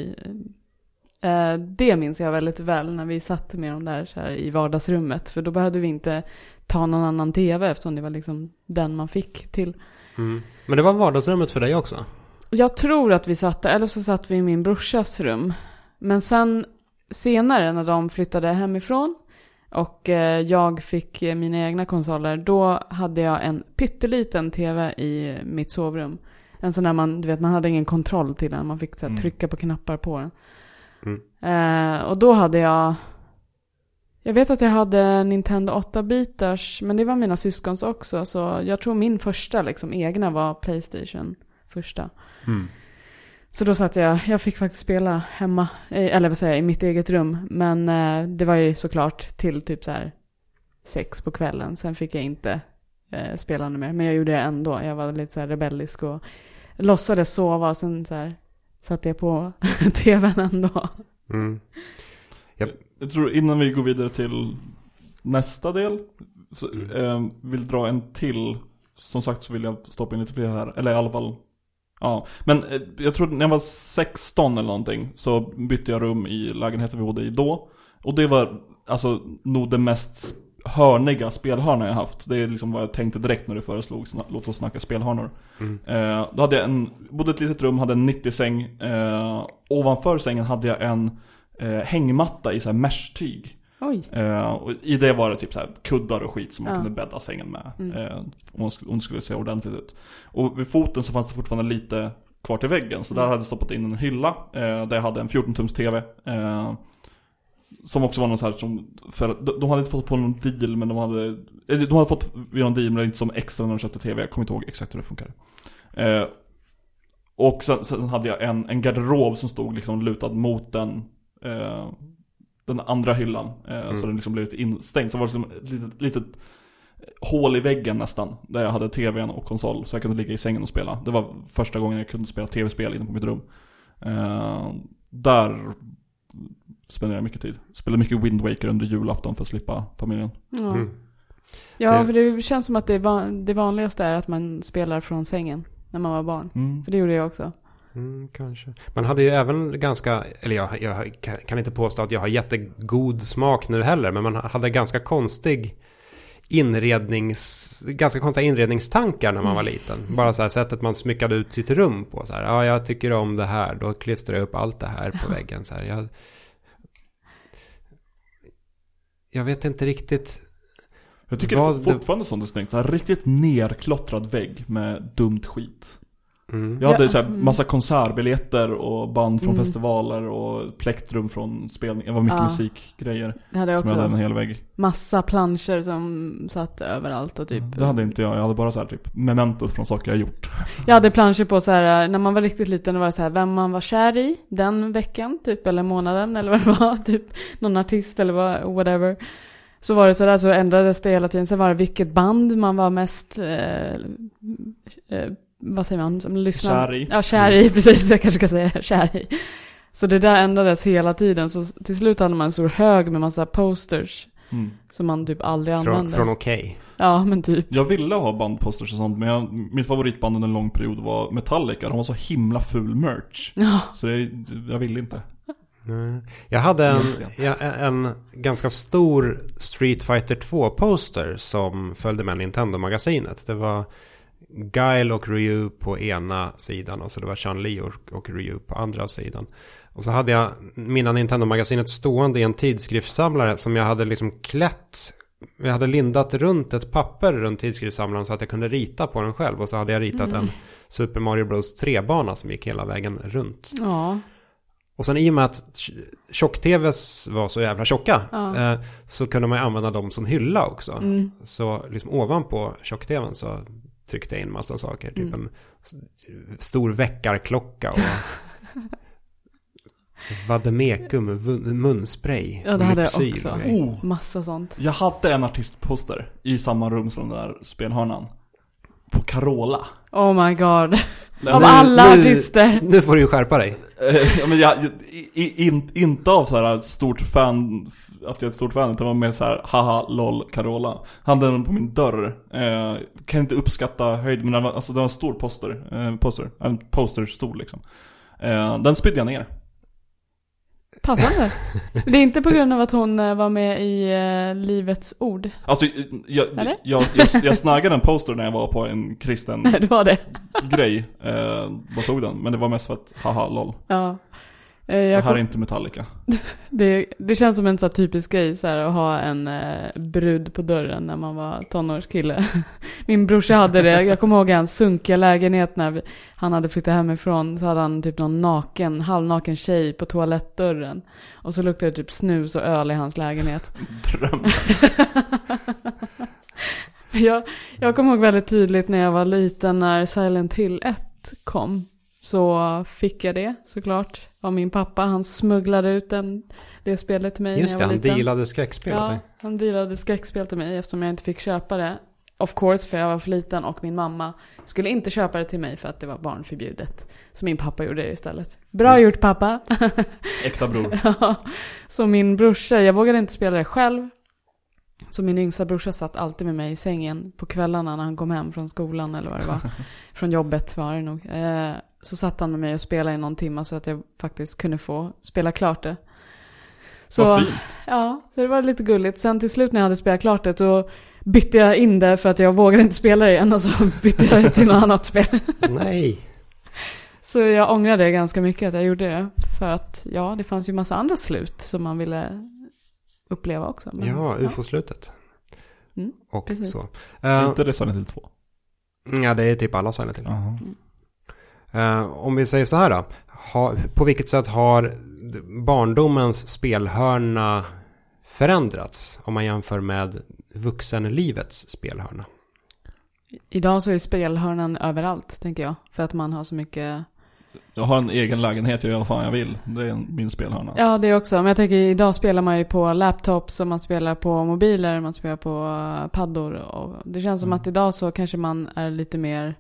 Eh, det minns jag väldigt väl när vi satt med dem där så här i vardagsrummet. För då behövde vi inte ta någon annan tv eftersom det var liksom den man fick till. Mm. Men det var vardagsrummet för dig också? Jag tror att vi satt där, eller så satt vi i min brorsas rum. Men sen senare när de flyttade hemifrån och eh, jag fick eh, mina egna konsoler, då hade jag en pytteliten tv i mitt sovrum. En sån där man, du vet, man hade ingen kontroll till den, man fick så här, Mm. trycka på knappar på den. Mm. Eh, och då hade jag, jag vet att jag hade Nintendo 8-bitars, men det var mina syskons också, så jag tror min första liksom egna var Playstation, första. Mm. Så då satt jag, jag fick faktiskt spela hemma, eller vad säger jag, i mitt eget rum. Men eh, det var ju såklart till typ så här sex på kvällen. Sen fick jag inte eh, spela något mer. Men jag gjorde det ändå. Jag var lite så här rebellisk och låtsades sova. Och sen så här satte jag på tvn ändå. Mm. Jag tror innan vi går vidare till nästa del, så, Mm. eh, vill dra en till. Som sagt så vill jag stoppa in lite fler här, eller i alla fall Ja, men eh, jag tror när jag var 16 eller någonting så bytte jag rum i lägenheten vi bodde i då. Och det var alltså nog det mest hörniga spelhörna jag haft. Det är liksom vad jag tänkte direkt när du föreslog, låt oss snacka spelhörnor. Mm. Eh, då hade jag en, bodde ett litet rum, hade en 90-säng. Eh, ovanför sängen hade jag en eh, hängmatta i så här mesh-tyg. Oj. Eh, och I det var det typ så här kuddar och skit som man Ja. kunde bädda sängen med. Mm. Eh, om, man skulle, om det skulle se ordentligt ut. Och vid foten så fanns det fortfarande lite kvar till väggen. Så där Mm. hade jag stoppat in en hylla. Eh, där jag hade en 14-tums TV. Eh, som också var någon så här som, för de, de hade inte fått på någon deal men de hade, de hade fått vid någon deal men det var inte som extra när de köpte TV. Jag kommer inte ihåg exakt hur det funkar. Eh, och sen, sen hade jag en, en garderob som stod liksom lutad mot den eh, den andra hyllan. Eh, Mm. Så den liksom blev lite instängd. Så var det liksom ett litet, litet hål i väggen nästan. Där jag hade tvn och konsol. Så jag kunde ligga i sängen och spela. Det var första gången jag kunde spela tv-spel inne på mitt rum. Eh, där spenderade jag mycket tid. Spelade mycket Wind Waker under julafton för att slippa familjen. Ja, Mm. ja Det- för det känns som att det, van, det vanligaste är att man spelar från sängen när man var barn. Mm. För det gjorde jag också. Mm, kanske. Man hade ju även ganska, eller jag, jag kan- inte påstå att jag har jättegod smak nu heller, men man hade ganska konstig inrednings, ganska konstiga inredningstankar när man var liten. Bara så här sättet man smyckade ut sitt rum på. Så här, ja, jag tycker om det här, då klistrar jag upp allt det här på väggen. Så här, jag, jag vet inte riktigt. Jag tycker Vad det det- fortfarande sånt är snyggt. Så här riktigt nerklottrad vägg med dumt skit. Mm. Jag hade Ja, så här mm. massa konsertbiljetter och band från Mm. festivaler och plektrum från spelningar. Det var mycket Ja. musikgrejer. Det hade jag Som jag hade en också. hel vägg. Massa planscher som satt överallt och typ. Det hade inte jag. Jag hade bara så här typ mementos från saker jag gjort. Jag hade planscher på så här när man var riktigt liten, det var så här vem man var kär i den veckan, typ, eller månaden, eller vad det var, typ någon artist eller vad, whatever. Så var det så där så ändrades det hela tiden. Sen var det vilket band man var mest, eh, eh, vad säger man, som lyssnar. Kär i. Ja, kär i, precis, jag kanske ska säga kär i. Så det där ändrades hela tiden, så till slut hade man en stor hög med massa posters Mm. som man typ aldrig Från, använde. från Okej. Ja, men typ. Jag ville ha bandposters och sånt, men jag, mitt favoritband under en lång period var Metallica. De var så himla ful merch. Ja, Så det, jag ville inte. Jag hade en, en ganska stor Street Fighter 2-poster som följde med Nintendo-magasinet. Det var Guile och Ryu på ena sidan och så det var Chun-Li och, och Ryu på andra sidan. Och så hade jag mina Nintendo-magasinet stående i en tidskriftssamlare som jag hade liksom klätt. Jag hade lindat runt ett papper runt tidskriftssamlaren så att jag kunde rita på den själv. Och så hade jag ritat Mm. en Super Mario Bros 3-bana som gick hela vägen runt. ja. Och sen i och med att tjock-tvs var så jävla tjocka Ja. eh, så kunde man använda dem som hylla också. Mm. Så liksom ovanpå tjock-tvn så tryckte in massa saker. Typ Mm. en stor väckarklocka och vademekum, munspray. Ja, det hade jag också. Oh, Massa sånt. jag hade en artistposter i samma rum som den där spelhörnan. På Carola. Oh my god. Den- Av nu- alla nu- artister. Nu får du ju skärpa dig. Eh, ja, men jag, i, i, in, inte av så här stort fan, att jag är ett stort fan, utan var mer så här haha lol Carola. Hade den på min dörr. Eh, kan inte uppskatta höjd, men den var, alltså det var en stor poster, eh, poster, en poster stor liksom. Eh, den spydde jag ner. Passande. Det är inte på grund av att hon eh, var med i eh, Livets Ord. Alltså, jag, jag, Eller? jag, jag, jag snaggade en poster när jag var på en kristen Nej, det var det. grej. Eh, vad tog den? Men det var mest för att, haha lol. Ja. Eh, Det Jag här är inte Metallica. det, det känns som en så typisk grej så här, att ha en eh, brud på dörren när man var tonårskille. Min brorsa hade det. Jag kommer ihåg hans sunkiga lägenhet när vi, han hade flyttat hemifrån. Så hade han typ någon naken, halvnaken tjej på toalettdörren. Och så luktade det typ snus och öl i hans lägenhet. Dröm. Jag, jag kommer ihåg väldigt tydligt när jag var liten när Silent Hill 1 kom. Så fick jag det såklart av min pappa. Han smugglade ut den, det spelet till mig Just när det, jag var han liten. dealade skräckspel Ja, han dealade skräckspel till mig eftersom jag inte fick köpa det. Of course, för jag var för liten och min mamma skulle inte köpa det till mig för att det var barnförbjudet. Så min pappa gjorde det istället. Bra Mm. gjort pappa! Äkta bror. Ja, så min brorsa, jag vågade inte spela det själv. Så min yngsta brorsa satt alltid med mig i sängen på kvällarna när han kom hem från skolan eller vad det var. från jobbet var det nog. Eh, så satt han med mig och spelade i någon timme så att jag faktiskt kunde få spela klart det. Så, Vad fint. ja, så det var lite gulligt. Sen till slut när jag hade spelat klart det så bytte jag in det för att jag vågade inte spela det igen och så bytte jag det till något annat spel. Nej. Så jag ångrar det ganska mycket att jag gjorde det. För att ja, det fanns ju massa andra slut som man ville uppleva också. Men, Ja, ufo-slutet. Mm, och precis. så. Är Eh, inte det Silent Hill 2? ja, det är typ alla Silent Hill. Jaha. Eh, om vi säger så här då. Ha, på vilket sätt har barndomens spelhörna förändrats om man jämför med vuxenlivets spelhörna? Idag så är spelhörnan överallt, tänker jag. För att man har så mycket... Jag har en egen lägenhet, jag gör vad fan jag vill. Det är min spelhörna. Ja, det också. Men jag tänker, idag spelar man ju på laptops och man spelar på mobiler, man spelar på eh, paddor. Och det känns som Mm. att idag så kanske man är lite mer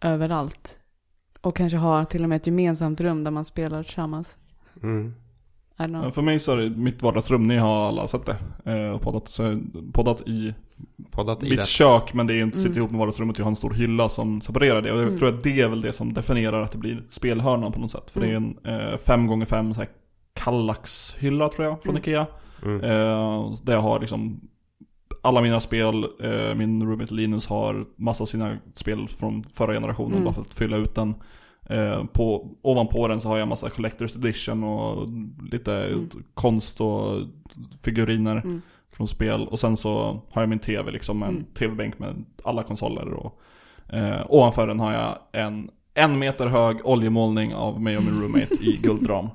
överallt. Och kanske har till och med ett gemensamt rum där man spelar tillsammans. Mm. I. Ja, För mig så är det mitt vardagsrum, ni har alla sett det. Eh, och poddat, så poddat i Poddat i mitt det. kök, men det är inte, sitter Mm. ihop med vardagsrummet. Jag har en stor hylla som separerar det. Och jag Mm. tror att det är väl det som definierar att det blir spelhörnan på något sätt. För Mm. det är en eh, 5x5 så här Kallax-hylla tror jag, från Mm. Ikea. Mm. Eh, där jag har liksom alla mina spel, eh, min roommate Linus har massa av sina spel från förra generationen Mm. bara för att fylla ut den. Eh, på, ovanpå den så har jag massa Collector's Edition och lite Mm. konst och figuriner. Mm. från spel. Och sen så har jag min tv liksom, en Mm. tv-bänk med alla konsoler. Och eh, ovanför den har jag en en meter hög oljemålning av mig och min roommate i guldram.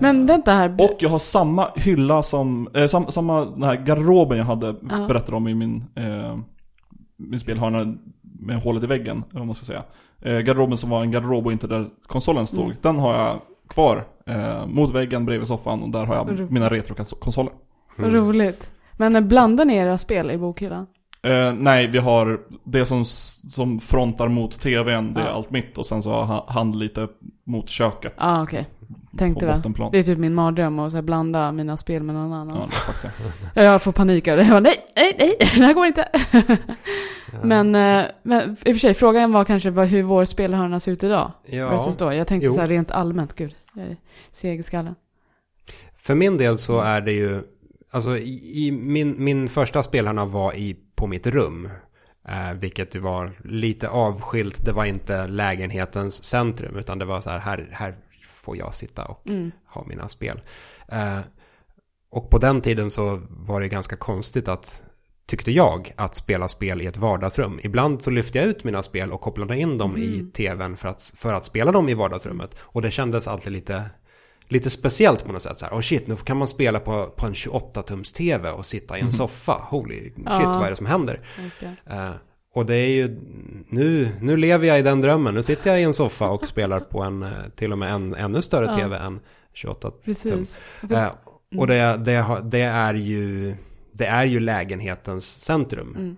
Men vänta här. Och jag har samma hylla som, eh, sam, samma den här garderoben jag hade Ja. berättat om i min, eh, min spelhörna med hålet i väggen, eller vad man ska säga. Eh, garderoben som var en garderob och inte där konsolen stod, Mm. den har jag kvar eh, mot väggen bredvid soffan och där har jag Roligt. mina retrokonsoler. Vad roligt. Men blandar ni era spel i bokhyllan? Eh, nej, vi har det som, som frontar mot tvn, det är Ja. allt mitt och sen så har ha- han lite mot köket. Ja, ah, okej. Tänkte på väl. Det är typ min mardröm att så här, blanda mina spel med någon Ja, annans. det. Jag får panik av det. Jag bara, nej, nej, nej, det här går inte. Ja. Men, eh, men i och för sig, frågan var kanske hur vår spelhörna ser ut idag. Ja. Jag tänkte Jo. så här rent allmänt, gud. Jag är seg i skallen. För min del så är det ju, alltså i, i min, min första spelhörna var i, på mitt rum. Eh, vilket var lite avskilt, det var inte lägenhetens centrum utan det var så här, här, här får jag sitta och Mm. ha mina spel. Eh, och på den tiden så var det ganska konstigt att, tyckte jag, att spela spel i ett vardagsrum. Ibland så lyfte jag ut mina spel och kopplade in dem i Mm. tvn för att, för att spela dem i vardagsrummet. Och det kändes alltid lite, lite speciellt på något sätt. Så här, oh shit, nu kan man spela på, på en 28-tums tv och sitta i en soffa. Holy shit, Ja. vad är det som händer? Verkligen. Eh, och det är ju, nu, nu lever jag i den drömmen. Nu sitter jag i en soffa och spelar på en, eh, till och med en ännu större Ja. tv än 28 tum. Precis. Eh, och det, det, det är ju, det är ju lägenhetens centrum, Mm.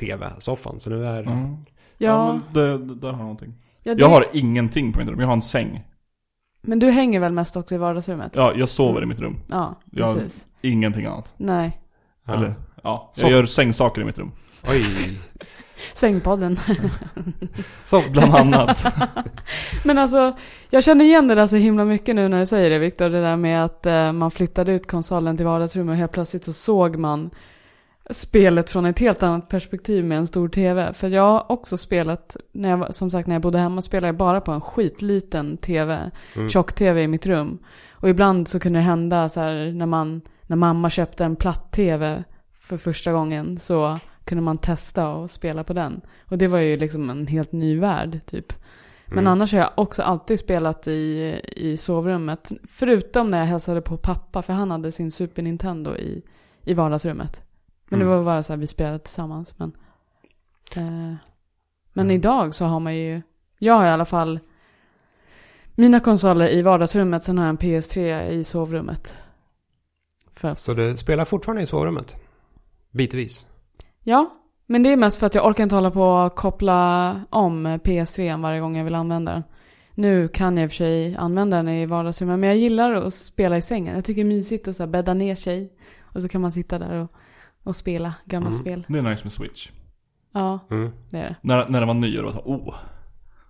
tv-soffan. Så nu är, Ja, ja Ja, men det, det, där har jag någonting. ja, det, Jag har ingenting på mitt rum, jag har en säng. Men du hänger väl mest också i vardagsrummet? Ja, jag sover Mm. i mitt rum. Ja, Jag- precis. Ingenting annat. Nej. ja. Eller, ja. Så- Jag gör sängsaker i mitt rum. Oj. Sängpodden. Så, Bland annat. Men alltså, jag känner igen det där så himla mycket nu när du säger det Viktor. Det där med att eh, man flyttade ut konsolen till vardagsrummet och helt plötsligt så såg man spelet från ett helt annat perspektiv med en stor tv. För jag har också spelat, när jag, som sagt när jag bodde hemma spelade jag bara på en skitliten tv, Mm. tjock-tv i mitt rum. Och ibland så kunde det hända så här när man, när mamma köpte en platt-tv för första gången så kunde man testa och spela på den. Och det var ju liksom en helt ny värld typ. Men Mm. annars har jag också alltid spelat i, i sovrummet. Förutom när jag hälsade på pappa, för han hade sin Super Nintendo i, i vardagsrummet. Men Mm. det var bara så här, vi spelade tillsammans. Men, eh, men Mm. idag så har man ju, jag har i alla fall mina konsoler i vardagsrummet, sen har jag en PS3 i sovrummet. Att, så du spelar fortfarande i sovrummet? Bitvis? Ja, men det är mest för att jag orkar inte hålla på och koppla om PS3 varje gång jag vill använda den. Nu kan jag i och för sig använda den i vardagsrummet, men jag gillar att spela i sängen. Jag tycker det är mysigt att så bädda ner sig. Och så kan man sitta där och, och spela gamla Mm. spel. Det är nice med Switch. Ja, Mm. det är det. När, när den var ny och det var så oh.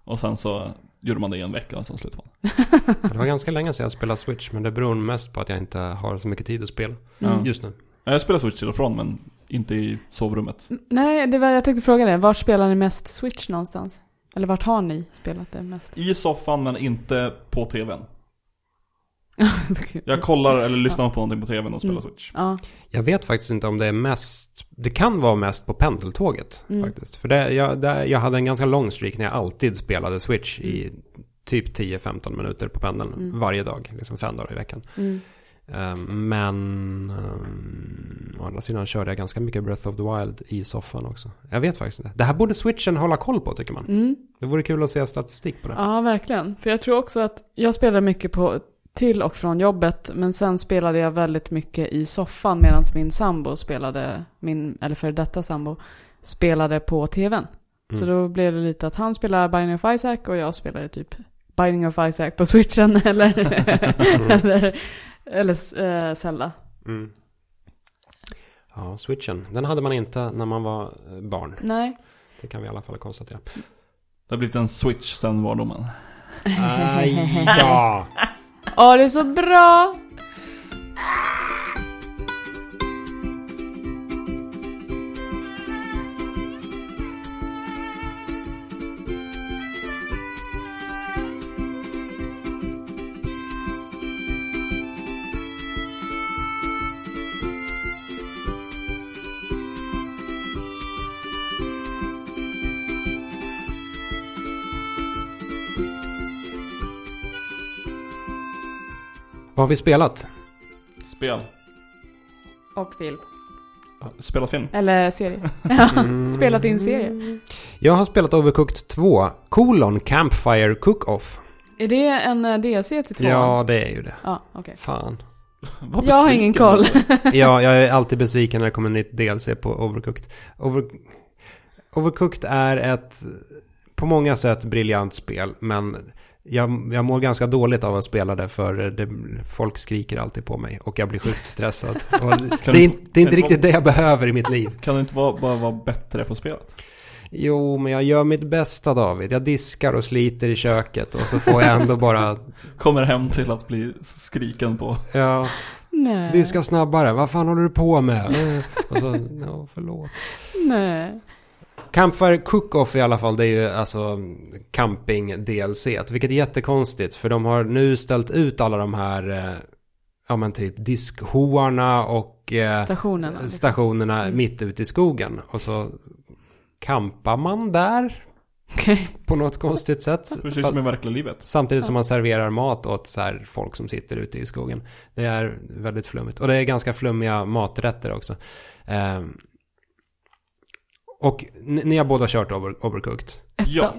Och sen så gjorde man det i en vecka och sen slutade man. Det var ganska länge sedan jag spelade Switch, men det beror mest på att jag inte har så mycket tid att spela Mm. just nu. Ja, Jag spelar Switch till och från men inte i sovrummet. Mm, Nej, det var, jag tänkte fråga det. Vart spelar ni mest Switch någonstans? Eller vart har ni spelat det mest? I soffan men inte på tvn. Jag kollar eller lyssnar på någonting på tvn och spelar Mm. Switch. Ja, Jag vet faktiskt inte om det är mest, det kan vara mest på pendeltåget Mm. faktiskt. För det, jag, det, jag hade en ganska lång streak när jag alltid spelade Switch i typ 10-15 minuter på pendeln Mm. varje dag, liksom fem dagar i veckan. mm. Ehm, men um, å andra sidan körde jag ganska mycket Breath of the Wild i soffan också. Jag vet faktiskt inte. Det här borde switchen hålla koll på tycker man. Mm. Det vore kul att se statistik på det. Ja, verkligen. För jag tror också att jag spelade mycket på till och från jobbet, men sen spelade jag väldigt mycket i soffan medan min sambo spelade, min, eller för detta sambo, spelade på tvn. Så Mm. då blev det lite att han spelade Binding of Isaac och jag spelade typ Binding of Isaac på switchen eller, eller, eller äh, Zelda. Mm. Ja, switchen. Den hade man inte när man var eh, barn. Nej. Det kan vi i alla fall konstatera. Det har blivit en Switch sen barndomen. Aj, ja! Ja, det är så bra! Vad har vi spelat? Spel. Och film. Spelat film. Eller serie. Ja, Mm. spelat in serie. Jag har spelat Overcooked 2, kolon Campfire Cook-Off. Är det en eh, DLC till tvåan? Ja, det är ju det. Ja, okej. Fan. Jag har ingen koll. Ja, jag är alltid besviken när det kommer nytt DLC på Overcooked. Over... Overcooked är ett på många sätt briljant spel, men jag, jag mår ganska dåligt av att spela det för det, folk skriker alltid på mig och jag blir sjukt stressad. Och det, är, inte- det är inte riktigt det jag behöver i mitt liv. Kan du inte vara, bara vara bättre på spel? Jo, men jag gör mitt bästa David. Jag diskar och sliter i köket och så får jag ändå bara, Kommer hem till att bli skriken på. ja, Nej. diska snabbare. Vad fan håller du på med? Och så, ja, förlåt. Nej. Campfire Cook-Off i alla fall, det är ju alltså camping-DLC. Vilket är jättekonstigt, för de har nu ställt ut alla de här, eh, ja men typ diskhoarna och eh, Stationerna. liksom. stationerna Mm. mitt ute i skogen. Och så kampar man där på något konstigt sätt. Precis som i verkliga livet. Samtidigt som man serverar mat åt så här folk som sitter ute i skogen. Det är väldigt flummigt. Och det är ganska flummiga maträtter också. Ehm, och ni, ni har båda kört over, Overcooked. Ettan. Ja.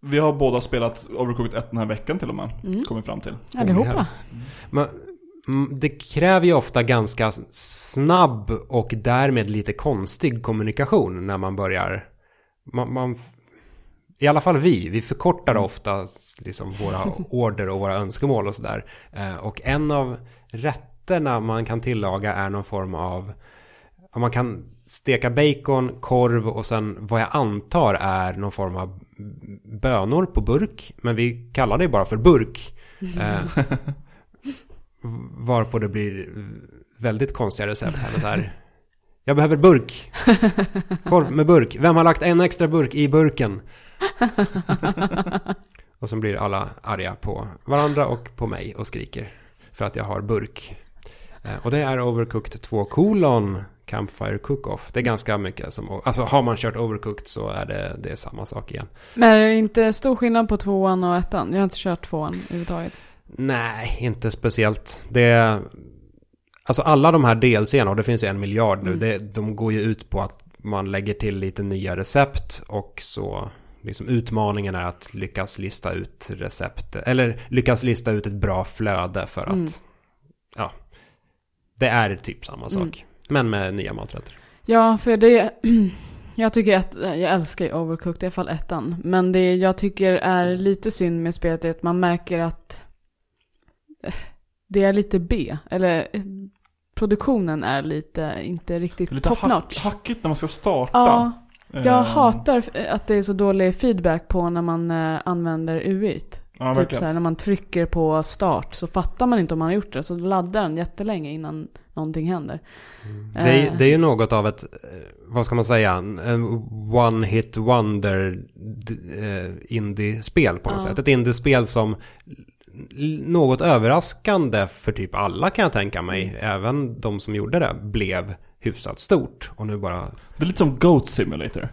Vi har båda spelat Overcooked 1 den här veckan till och med. Mm. Kommit fram till. Allihopa. Men, mm, det kräver ju ofta ganska snabb och därmed lite konstig kommunikation när man börjar. Man, man, I alla fall vi, vi förkortar ofta liksom våra order och våra önskemål och sådär. Eh, och en av rätterna man kan tillaga är någon form av, man kan steka bacon, korv och sen vad jag antar är någon form av bönor på burk. Men vi kallar det bara för burk. Eh, Varpå det blir väldigt konstiga recept här. Så här. Jag behöver burk. Korv med burk. Vem har lagt en extra burk i burken? Och så blir alla arga på varandra och på mig och skriker. För att jag har burk. Eh, Och det är Overcooked 2 kolon Campfire Cook-Off. Det är ganska mycket som... Alltså har man kört Overcooked så är det, det är samma sak igen. Men är det inte stor skillnad på tvåan och ettan? Jag har inte kört tvåan överhuvudtaget. Nej, inte speciellt. Det alltså alla de här DLCerna, och det finns ju en miljard nu, Mm. det, de går ju ut på att man lägger till lite nya recept och så liksom utmaningen är att lyckas lista ut recept, eller lyckas lista ut ett bra flöde för att, Mm. ja, det är typ samma sak. Mm. Men med nya maträtter. Ja, för det... Jag tycker att, jag älskar ju Overcooked, i alla fall ettan. Men det jag tycker är lite synd med spelet är att man märker att eh, det är lite B. Eller eh, produktionen är lite, inte riktigt lite top hack, notch. hackigt när man ska starta. Ja, Eh, jag hatar att det är så dålig feedback på när man eh, använder UIt. Ja, typ så här, när man trycker på start så fattar man inte om man har gjort det. Så laddar den jättelänge innan någonting händer. Det, är, Eh. det är ju något av ett, eh, vad ska man säga, en one hit wonder eh, indie-spel på något Ja. sätt. Ett indie-spel som något överraskande för typ alla kan jag tänka mig, Mm. även de som gjorde det, blev hyfsat stort. Och nu bara, Det är lite som Goat Simulator.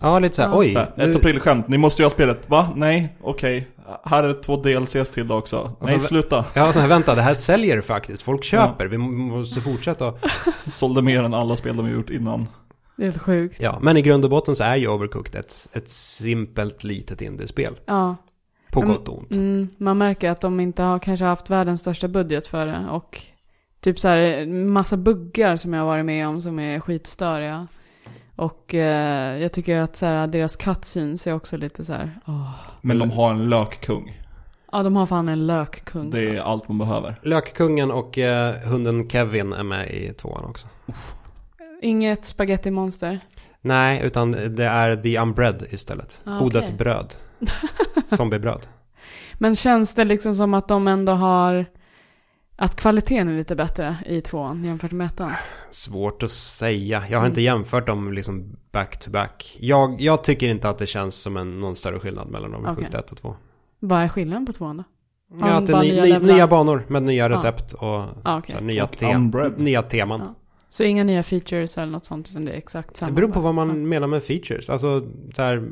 Ja lite såhär, Ja. oj. Så nu- Ett aprilskämt, ni måste ju ha spelet. Va? Nej? Okej. Här är två DLCs till då också. Nej, så- sluta. Ja, så här, vänta, det här säljer faktiskt. Folk köper, vi må- måste fortsätta. Sålde mer än alla spel de har gjort innan. Det är helt sjukt. Ja, men i grund och botten så är ju Overcooked ett, ett simpelt litet indiespel. Ja. På Mm. gott och ont. Mm, man märker att de inte har kanske haft världens största budget för det. Och typ så här massa buggar som jag har varit med om som är skitstöriga. Och eh, jag tycker att så här, deras cutscenes är också lite så här. åh. Men de har en lökkung. Ja, de har fan en lökkung. Det är allt man behöver. Lökkungen och eh, hunden Kevin är med i tvåan också. Inget spaghetti-monster. Nej, utan det är The Unbread istället. Ah, Odött okej. bröd. Zombiebröd. Men känns det liksom som att de ändå har... Att kvaliteten är lite bättre i tvåan jämfört med ettan? Svårt att säga. Jag har Mm. inte jämfört dem liksom back to back. Jag, jag tycker inte att det känns som en, någon större skillnad mellan Overcooked Okej. 1 och 2. Vad är skillnaden på tvåan då? Ja, att det är ny, nya nya banor med nya recept och Ah, så här, nya, te, nya teman. Ja. Så inga nya features eller något sånt, utan det är exakt samma? Det beror på vad man menar med features. Alltså, så här,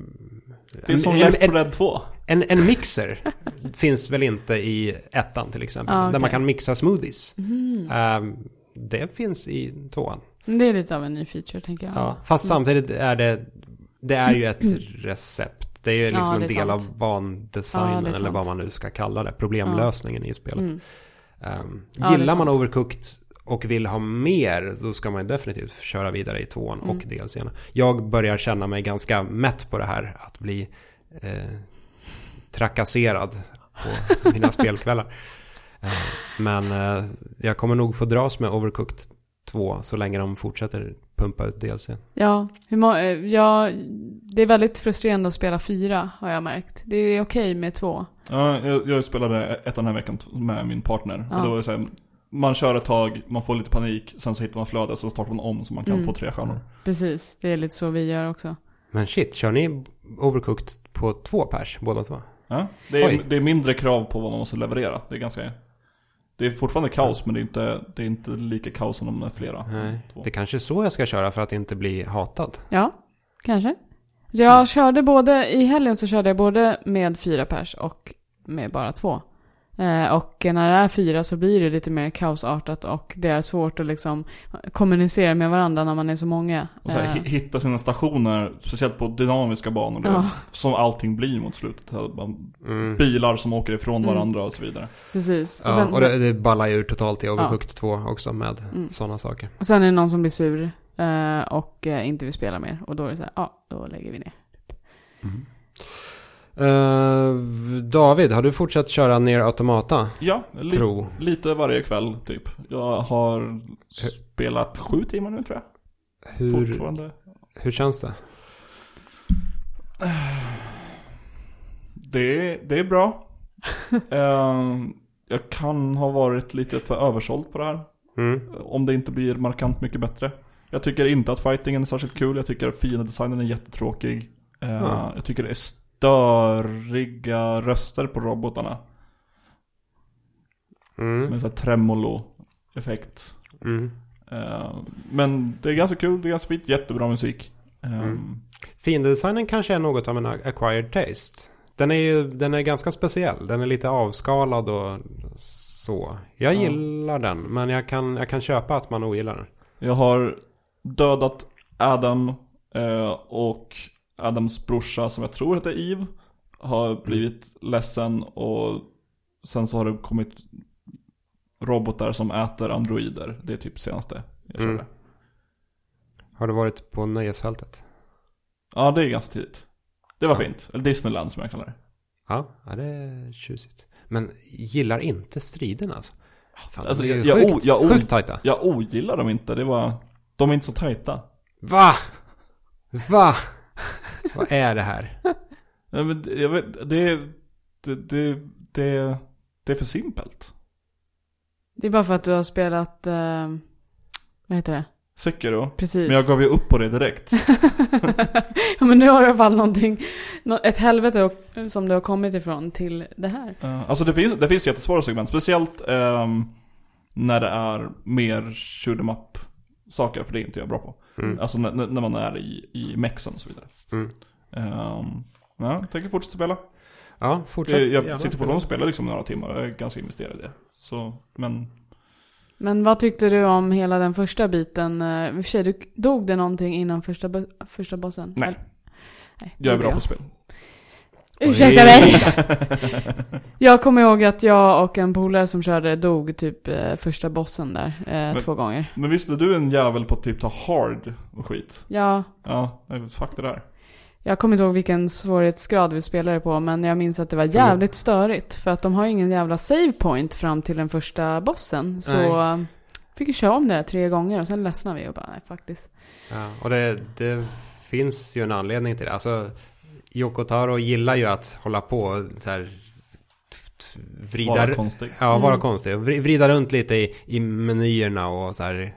Det är som en, Left en, 4 Dead 2. En, en mixer finns väl inte i ettan till exempel. Ah, Där okej. man kan mixa smoothies. Mhm. Ehm, det finns i tvåan. Det är lite av en ny feature tänker jag. Ja, fast samtidigt är det, det är ju ett recept. Det är ju liksom Ja, en är del sant. av bandesignen Ja, eller vad man nu ska kalla det. Problemlösningen i spelet. Mm. Ja, är gillar man. Overcooked och vill ha mer, då ska man definitivt köra vidare i tvåan Mm. och DLCn. Jag börjar känna mig ganska mätt på det här, att bli eh, trakasserad på mina spelkvällar. Eh, men eh, jag kommer nog få dras med Overcooked 2 så länge de fortsätter pumpa ut DLC. Ja, hur må- eh, ja, det är väldigt frustrerande att spela fyra har jag märkt. Det är okej med två. Ja, jag, jag spelade ett den här veckan med min partner. Ja. Och det var ju så här, man kör ett tag, man får lite panik, sen så hittar man flödet, så startar man om så man kan Mm. få tre stjärnor. Precis, det är lite så vi gör också. Men shit, kör ni Overcooked på två pers, båda två? Ja, det, är, det är mindre krav på vad man måste leverera. Det är ganska... Det är fortfarande kaos, men det är inte, det är inte lika kaos som de är flera. Nej, Två. det kanske är så jag ska köra för att inte bli hatad. Ja, kanske. Så jag körde både, i helgen så körde jag både med fyra pers och med bara två. Eh, och när det är fyra så blir det lite mer kaosartat och det är svårt att liksom kommunicera med varandra när man är så många. Och så här, Eh, hi- hitta sina stationer, speciellt på dynamiska banor. Ja. Som allting blir mot slutet. Mm. Bilar som åker ifrån Mm. varandra och så vidare. precis. Och Ja, sen, och det, det ballar ju ur totalt i Overcooked 2 också med Mm. sådana saker. och sen är det någon som blir sur eh, och inte vill spela mer. Och då är det så här, ja, då lägger vi ner. Eh, David, har du fortsatt köra ner Automata? Ja, li- Tro. lite varje kväll typ. Jag har spelat sju timmar nu tror jag. Hur, Fortfarande. hur känns det? Det, det är bra. Ehm, jag kan ha varit lite för översåld på det här. Mm. Om det inte blir markant mycket bättre. Jag tycker inte att fightingen är särskilt kul. Jag tycker att fiendedesignen är jättetråkig. Uh, Ja. Jag tycker det är störiga röster på robotarna. Mm. Med så här tremolo-effekt. Mm. Eh, men det är ganska kul, det är ganska fint, jättebra musik. Eh, Mm. Fiendedesignen kanske är något av en acquired taste. Den är ju den är ganska speciell. Den är lite avskalad och så. Jag Ja. gillar den, men jag kan, jag kan köpa att man ogillar den. Jag har dödat Adam eh, och Adams brorsa som jag tror heter Eve har blivit ledsen och sen så har det kommit robotar som äter androider. Det är typ senaste jag körde. Mm. Har du varit på nöjesfältet? Ja, det är ganska tidigt. Det var Ja. fint. Eller Disneyland som jag kallar det. Ja, ja det är tjusigt. Men gillar inte striderna alltså. Fan, Alltså, jag- jag sjukt, jag sjukt tajta. Jag ogillar dem inte, det var... De är inte så tajta. Va? Va? Vad är det här? Nej, men det- jag vet, det, det, det, det, det är för simpelt. Det är bara för att du har spelat, eh, vad heter det? Sekiro. Precis. Men jag gav ju upp på det direkt. ja men nu har du i alla fall någonting, nå- ett helvete och- som du har kommit ifrån till det här. Eh, alltså det finns, det finns jättesvåra segment. Speciellt ehm, när det är mer shoot 'em up saker. För det är inte jag bra på. Mm. Alltså när, när man är i, i mexen och så vidare. Mm. Um, ja, jag tänker fortsätta spela. Ja, fortsätt. Jag, jag sitter fortfarande och spelar liksom några timmar. Jag är ganska investerad i det. Så, men Men vad tyckte du om hela den första biten? Eh, I och för sig, du, dog det någonting innan första, första bossen? Nej. Eller- Nej, jag är bra gjorde på spel. Ursäkta mig! jag kommer ihåg att jag och en polare som körde dog typ eh, första bossen där eh, två gånger. Men visste du en jävel på att typ ta hard och skit? Ja, Ja, nej, fuck det där. jag kommer inte ihåg vilken svårighetsgrad vi spelade på, men jag minns att det var jävligt störigt. För att de har ju ingen jävla save point fram till den första bossen. Så Nej. eh, fick vi köra om det där tre gånger och sen ledsnade vi och bara, nej faktiskt. Ja, och det, det finns ju en anledning till det. Alltså, Yoko Taro gillar ju att hålla på så här vrida, Vara konstig. ja, vara Mm. konstig. Vri- Vrida runt lite i, i menyerna och så här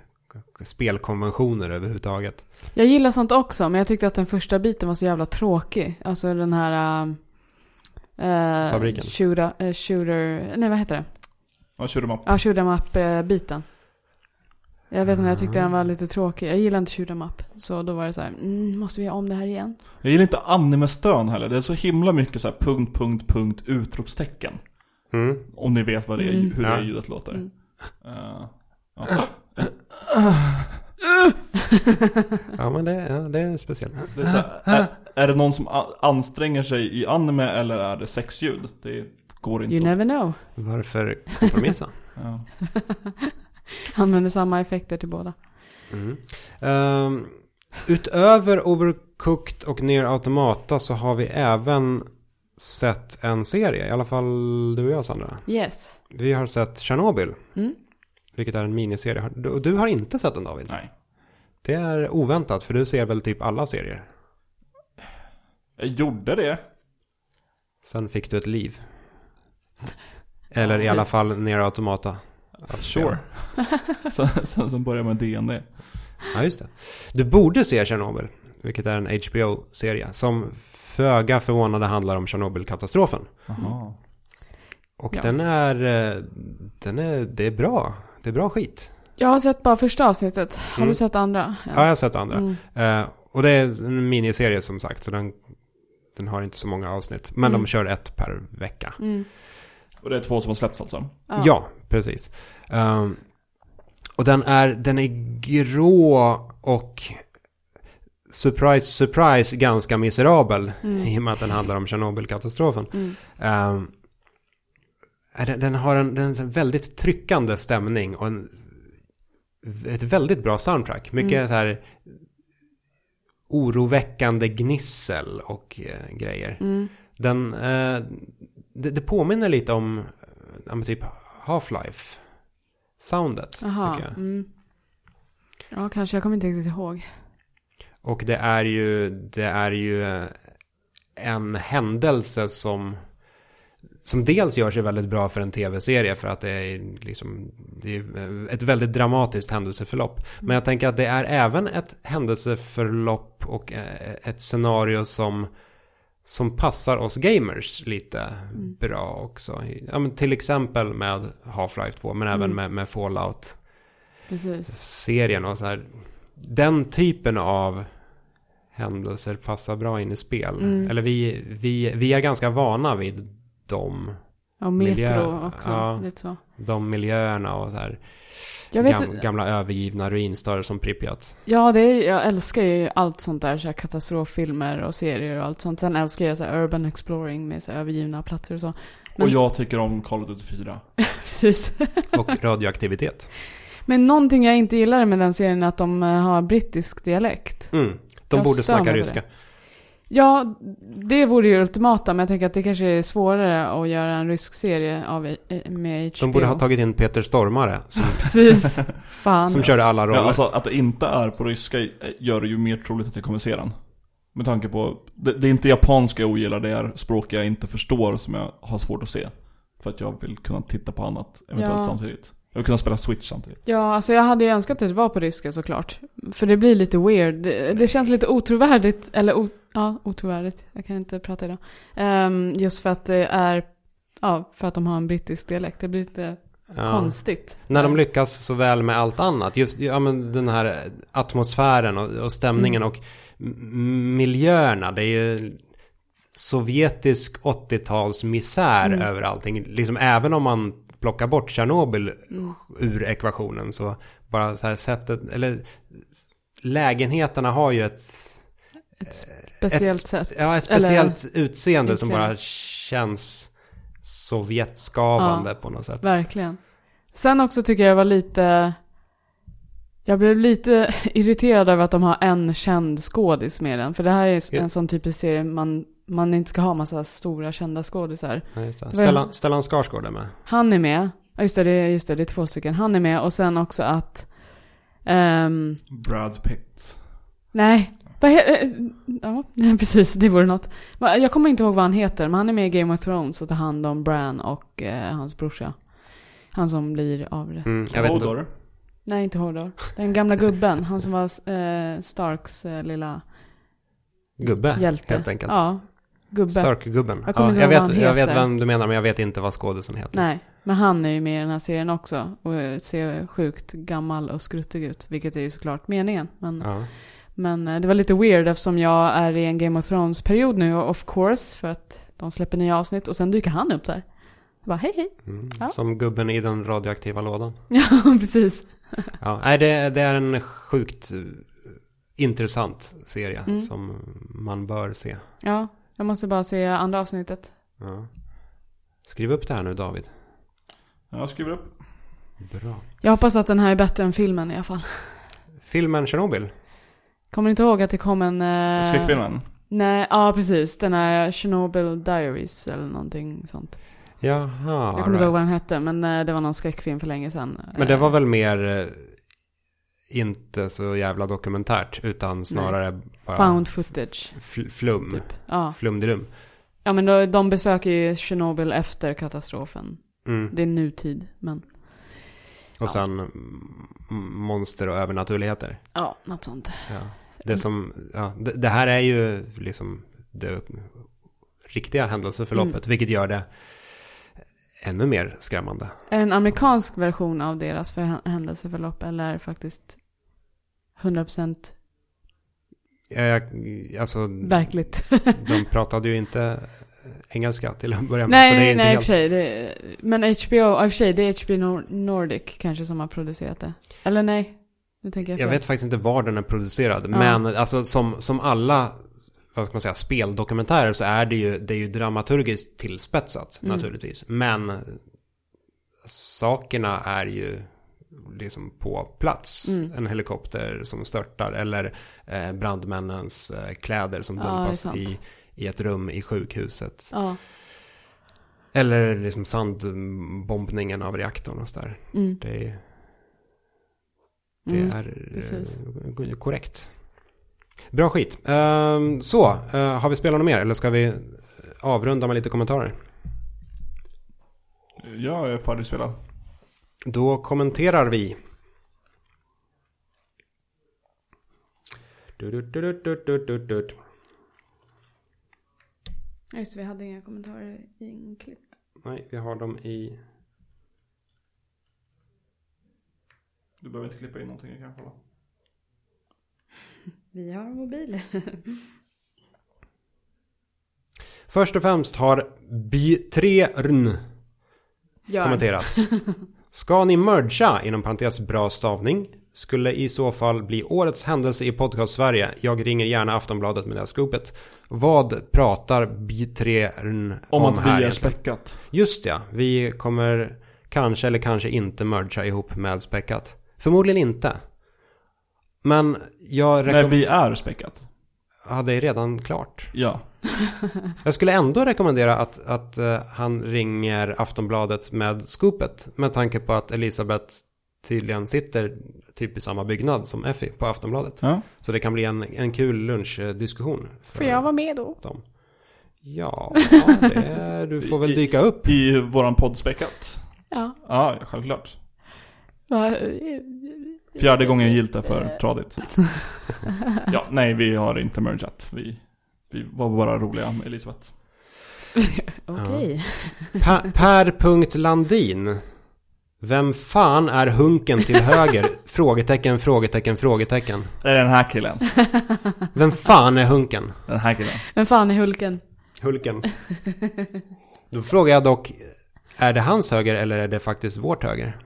spelkonventioner överhuvudtaget. Jag gillar sånt också, men jag tyckte att den första biten var så jävla tråkig. Alltså den här... Uh, Fabriken. Shooter, eh, shooter... Nej, vad heter det? Ja, shoot 'em up. Ja, shoot em up-biten. Jag vet inte, jag tyckte den var lite tråkig. Jag gillar inte shoot 'em up. Så då var det så här, mm, måste vi göra om det här igen? Jag gillar inte anime-stön heller. Det är så himla mycket så här punkt, punkt, punkt, utropstecken. Mm. Om ni vet vad det är, Mm. hur Ja. det ljudet låter. Mm. Eh, ja. Ja, men det, ja, det är speciellt. Det är, här, är, är det någon som anstränger sig i anime eller är det sexljud? Det går inte You never know. Varför kompromissa? ja. Använder samma effekter till båda. Mm. Ehm, utöver Overcooked och Near Automata så har vi även sett en serie. I alla fall du och jag Sandra. Yes. Vi har sett Chernobyl. Mm. Vilket är en miniserie. Du, du har inte sett den David. Nej. Det är oväntat för du ser väl typ alla serier. Jag gjorde det. Sen fick du ett liv. Eller i alla fall Near Automata. Att Sure. sen, sen så började jag med DND. Ja, just det. Du borde se Chernobyl, vilket är en HBO-serie som föga förvånande handlar om Tjernobylkatastrofen. Jaha. Och Ja. den är, eh, den är, det är bra. Det är bra skit. Jag har sett bara första avsnittet. Har Mm. du sett andra? Ja, jag har sett andra. Mm. Eh, och det är en miniserie som sagt, så den, den har inte så många avsnitt. Men Mm. de kör ett per vecka. Mm. Och det är två som har släppts alltså? Ja, precis. Ehm, och den är, den är grå och surprise, surprise ganska miserabel. Mm. I och med att den handlar om Tjernobylkatastrofen. Mm. Är den, den har en, den har en väldigt tryckande stämning och en, ett väldigt bra soundtrack. Mycket Mm. så här oroväckande gnissel och eh, grejer. Mm. Den, eh, det, det påminner lite om men typ Half-Life. Soundet, Aha. tycker jag. Mm. Ja, kanske. Jag kommer inte riktigt ihåg. Och det är ju, det är ju eh, en händelse som som dels gör sig väldigt bra för en tv-serie för att det är liksom det är ett väldigt dramatiskt händelseförlopp. Men jag tänker att det är även ett händelseförlopp och eh, ett scenario som som passar oss gamers lite Mm. bra också. Ja, men till exempel med Half-Life 2 men även Mm. med, med Fallout Precis. serien och så här. Den typen av händelser passar bra in i spel. Mm. Eller vi, vi, vi är ganska vana vid de, Och Metro Miljö, också. ja. Lite så. de miljöerna och så här. Jag vet Gam, gamla övergivna ruinstader som Pripyat. Ja, det är, jag älskar ju allt sånt där, så här katastroffilmer och serier och allt sånt. Sen älskar jag så här urban exploring med så här övergivna platser och så. Men- Och jag tycker om Call of Duty 4. Precis. Och radioaktivitet. Men någonting jag inte gillar med den serien är att de eh, har brittisk dialekt. Mm. De Jag borde snacka ryska. Ja, det vore ju ultimata, men jag tänker att det kanske är svårare att göra en rysk serie av, med HBO. De borde ha tagit in Peter Stormare som, Precis. Fan. som körde alla roller. Ja, alltså att det inte är på ryska gör det ju mer troligt att jag kommer se den. Med tanke på, det, det är inte japanska jag ogillar, det är språk jag inte förstår som jag har svårt att se. För att jag vill kunna titta på annat eventuellt Ja. samtidigt. Vill kunna spela Switch samtidigt. Ja, alltså jag hade ju önskat att det var på ryska såklart. För det blir lite weird. Det, det känns lite otrovärdigt, eller o, ja, otrovärdigt. Jag kan inte prata idag. Ehm, just för att det är, ja, för att de har en brittisk dialekt. Det blir lite Ja. konstigt. När de lyckas så väl med allt annat. Just ja, men den här atmosfären och, och stämningen Mm. och miljöerna. Det är ju sovjetisk 80-tals misär Mm. över allting. Liksom även om man plockar bort Tjernobyl Mm. ur ekvationen så bara så här sättet, eller lägenheterna har ju ett, Ett speciellt ett, sätt. ja, ett speciellt utseende som utseende. bara känns Sovjetskavande på något sätt. Verkligen. Sen också tycker jag var lite... Jag blev lite irriterad över att de har en känd skådis med den. För det här är Ja. en sån typisk serie man, man inte ska ha massa stora kända skådisar. Ja, Stellan, Stellan Skarsgård är med. Han är med. Ja, just det, just det, det är två stycken. Han är med och sen också att... ehm, Brad Pitt. nej. Vad eh, ja, precis. Det vore något. Jag kommer inte ihåg vad han heter, men han är med i Game of Thrones och tar hand om Bran och eh, hans brorsa. Han som blir avrättad. Mm, jag vet inte. Hodor. Nej, inte Hodor. Den gamla gubben. Han som var eh, Starks eh, lilla Gubbe, hjälte. helt enkelt. Ja, gubbe. Stark-gubben. Jag Ja, jag, vet, jag vet vem du menar, men jag vet inte vad skådisen heter. Nej. Men han är ju med i den här serien också och ser sjukt gammal och skruttig ut. Vilket är ju såklart meningen. Men, Ja. men eh, det var lite weird eftersom jag är i en Game of Thrones-period nu, of course. För att de släpper nya avsnitt och sen dyker han upp där. Jag bara hej hej. Mm. Ja. Som gubben i den radioaktiva lådan. Ja, precis. Ja, nej, det, det är en sjukt eh, intressant serie Mm. som man bör se. Ja, jag måste bara se andra avsnittet. Ja. Skriv upp det här nu David. Jag skriver upp. Bra. Jag hoppas att den här är bättre än filmen i alla fall. Filmen Chernobyl. Kommer ni inte ihåg att det kom en... Eh... Skräckfilmen. Nej, ja precis. Den här Chernobyl Diaries eller någonting sånt. Jaha, Jag kommer inte ihåg vad right. den hette, men eh, det var någon skräckfilm för länge sedan. Men det var Eh, väl mer eh, inte så jävla dokumentärt utan snarare bara Found footage, fl- flum. typ. Ja. Flumdrum. ja, men då, de besöker ju Chernobyl efter katastrofen. Mm. Det är nutid, men Och Ja. sen mm, monster och övernaturligheter. ja, något sånt. Ja. Det, som, ja, det, det här är ju liksom det riktiga händelseförloppet, Mm. vilket gör det ännu mer skrämmande. Är det en amerikansk version av deras för händelseförlopp eller är det faktiskt 100% Eh, Alltså, verkligt? de pratade ju inte engelska till att börja med. så det är nej, nej i och helt... för sig. Det, men HBO, i och för sig, det är HBO Nor- Nordic kanske som har producerat det. Eller nej? Nu tänker jag Jag fel. vet faktiskt inte var den är producerad. Ja. Men alltså som, som alla vad ska man säga, speldokumentärer så är det ju, det är ju dramaturgiskt tillspetsat Mm. naturligtvis. Men sakerna är ju liksom på plats. Mm. En helikopter som störtar eller eh, brandmännens eh, kläder som Ja, dumpas sant. i, i ett rum i sjukhuset. Ja. Eller liksom sandbombningen av reaktorn och sådär. Mm. Det, är- det Mm. är precis. eh, korrekt. Bra skit. Ehm, så, eh, har vi spelat något mer eller ska vi avrunda med lite kommentarer? Jag är färdigspelad. Då kommenterar vi. Du, du, Just vi hade inga kommentarer inklippt. Nej, vi har dem i... Du behöver inte klippa in någonting, jag kan kolla. Vi har mobiler. Först och främst har Bi3rn Gör. kommenterat. Ska ni mergea, inom parentes bra stavning, skulle i så fall bli årets händelse i podcast Sverige. Jag ringer gärna Aftonbladet med det här scoopet. Vad pratar Bi3rn om, Om att vi här är egentligen? späckat. Just ja, vi kommer kanske eller kanske inte mergea ihop med Späckat. Förmodligen inte. Men jag Nej, rekom- vi är späckat. Ja, det är redan klart. Ja. Jag skulle ändå rekommendera att, att eh, han ringer Aftonbladet med scoopet. Med tanke på att Elisabeth tydligen sitter typ i samma byggnad som Effie på Aftonbladet. ja. Så det kan bli en, en kul lunchdiskussion. för Får jag vara med då? dem. Ja, det, du får väl dyka upp. I våran podd späckat. Ja. Ja, självklart. Va- Fjärde gången gillt är för tradigt. Ja, nej vi har inte mergat. Vi, vi var bara roliga med Elisabeth. Okej. Per.Landin. Vem fan är hunken till höger? frågetecken, frågetecken, frågetecken. Det är den här killen. Vem fan är hunken? Den här killen. Vem fan är Hulken? Hulken. Då frågar jag dock, är det hans höger eller är det faktiskt vårt höger?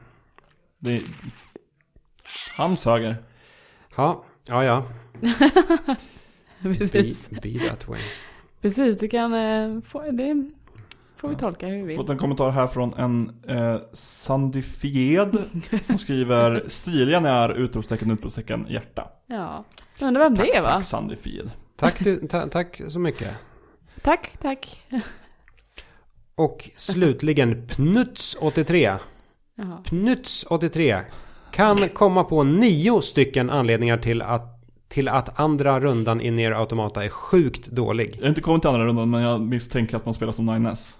Det är hans höger. Ja, ja, ja. Be, Precis. be that way. Precis, det kan... eh, Få, det får vi tolka hur vi vill. Fått en kommentar här från en eh, Sandified som skriver Stiliga när utropstecken, utropstecken, hjärta. Ja. Jag undrar vem det är va? Tack Sandified. Tack, du, ta, tack så mycket. Tack, tack. Och slutligen Pnuts83. Jaha. Pnuts83 kan komma på nio stycken anledningar till att, till att andra rundan i Nier Automata är sjukt dålig. Jag har inte kommit till andra rundan men jag misstänker att man spelar som 9S.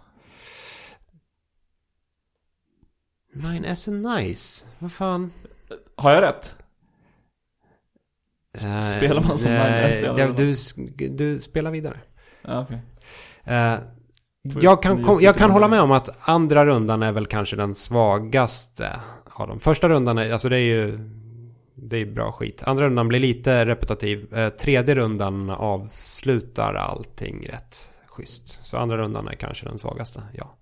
9S är nice. Vad fan? Har jag rätt? Eh, Spelar man som eh, 9S i alla ja, fall? du, du spelar vidare. Eh, Jag kan, kom, jag kan hålla med om att andra rundan är väl kanske den svagaste av dem. Första rundan är, alltså det är ju, det är bra skit. Andra rundan blir lite repetitiv. Eh, tredje rundan avslutar allting rätt schysst. Så andra rundan är kanske den svagaste, ja.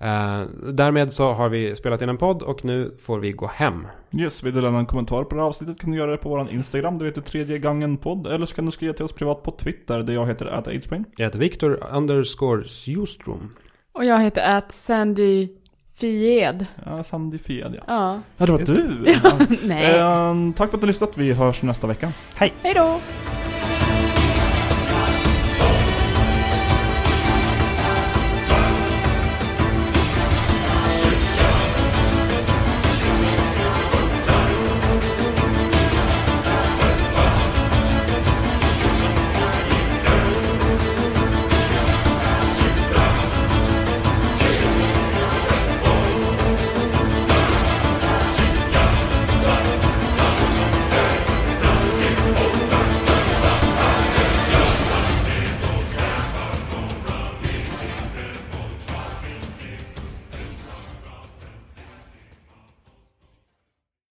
Eh, därmed så har vi spelat in en podd och nu får vi gå hem. Yes, vill du lämna en kommentar på det här avsnittet kan du göra det på vår Instagram, du heter tredje gången podd. Eller så kan du skriva till oss privat på Twitter, där jag heter ataidsbrain. Jag heter Viktor underscore Sjustrom. Och jag heter att Sandy Fied. Ja, Sandy Fied ja. Ja. Ja, det var Just du! Ja. Nej. Ehm, tack för att ni har lyssnat, vi hörs nästa vecka. Hej då!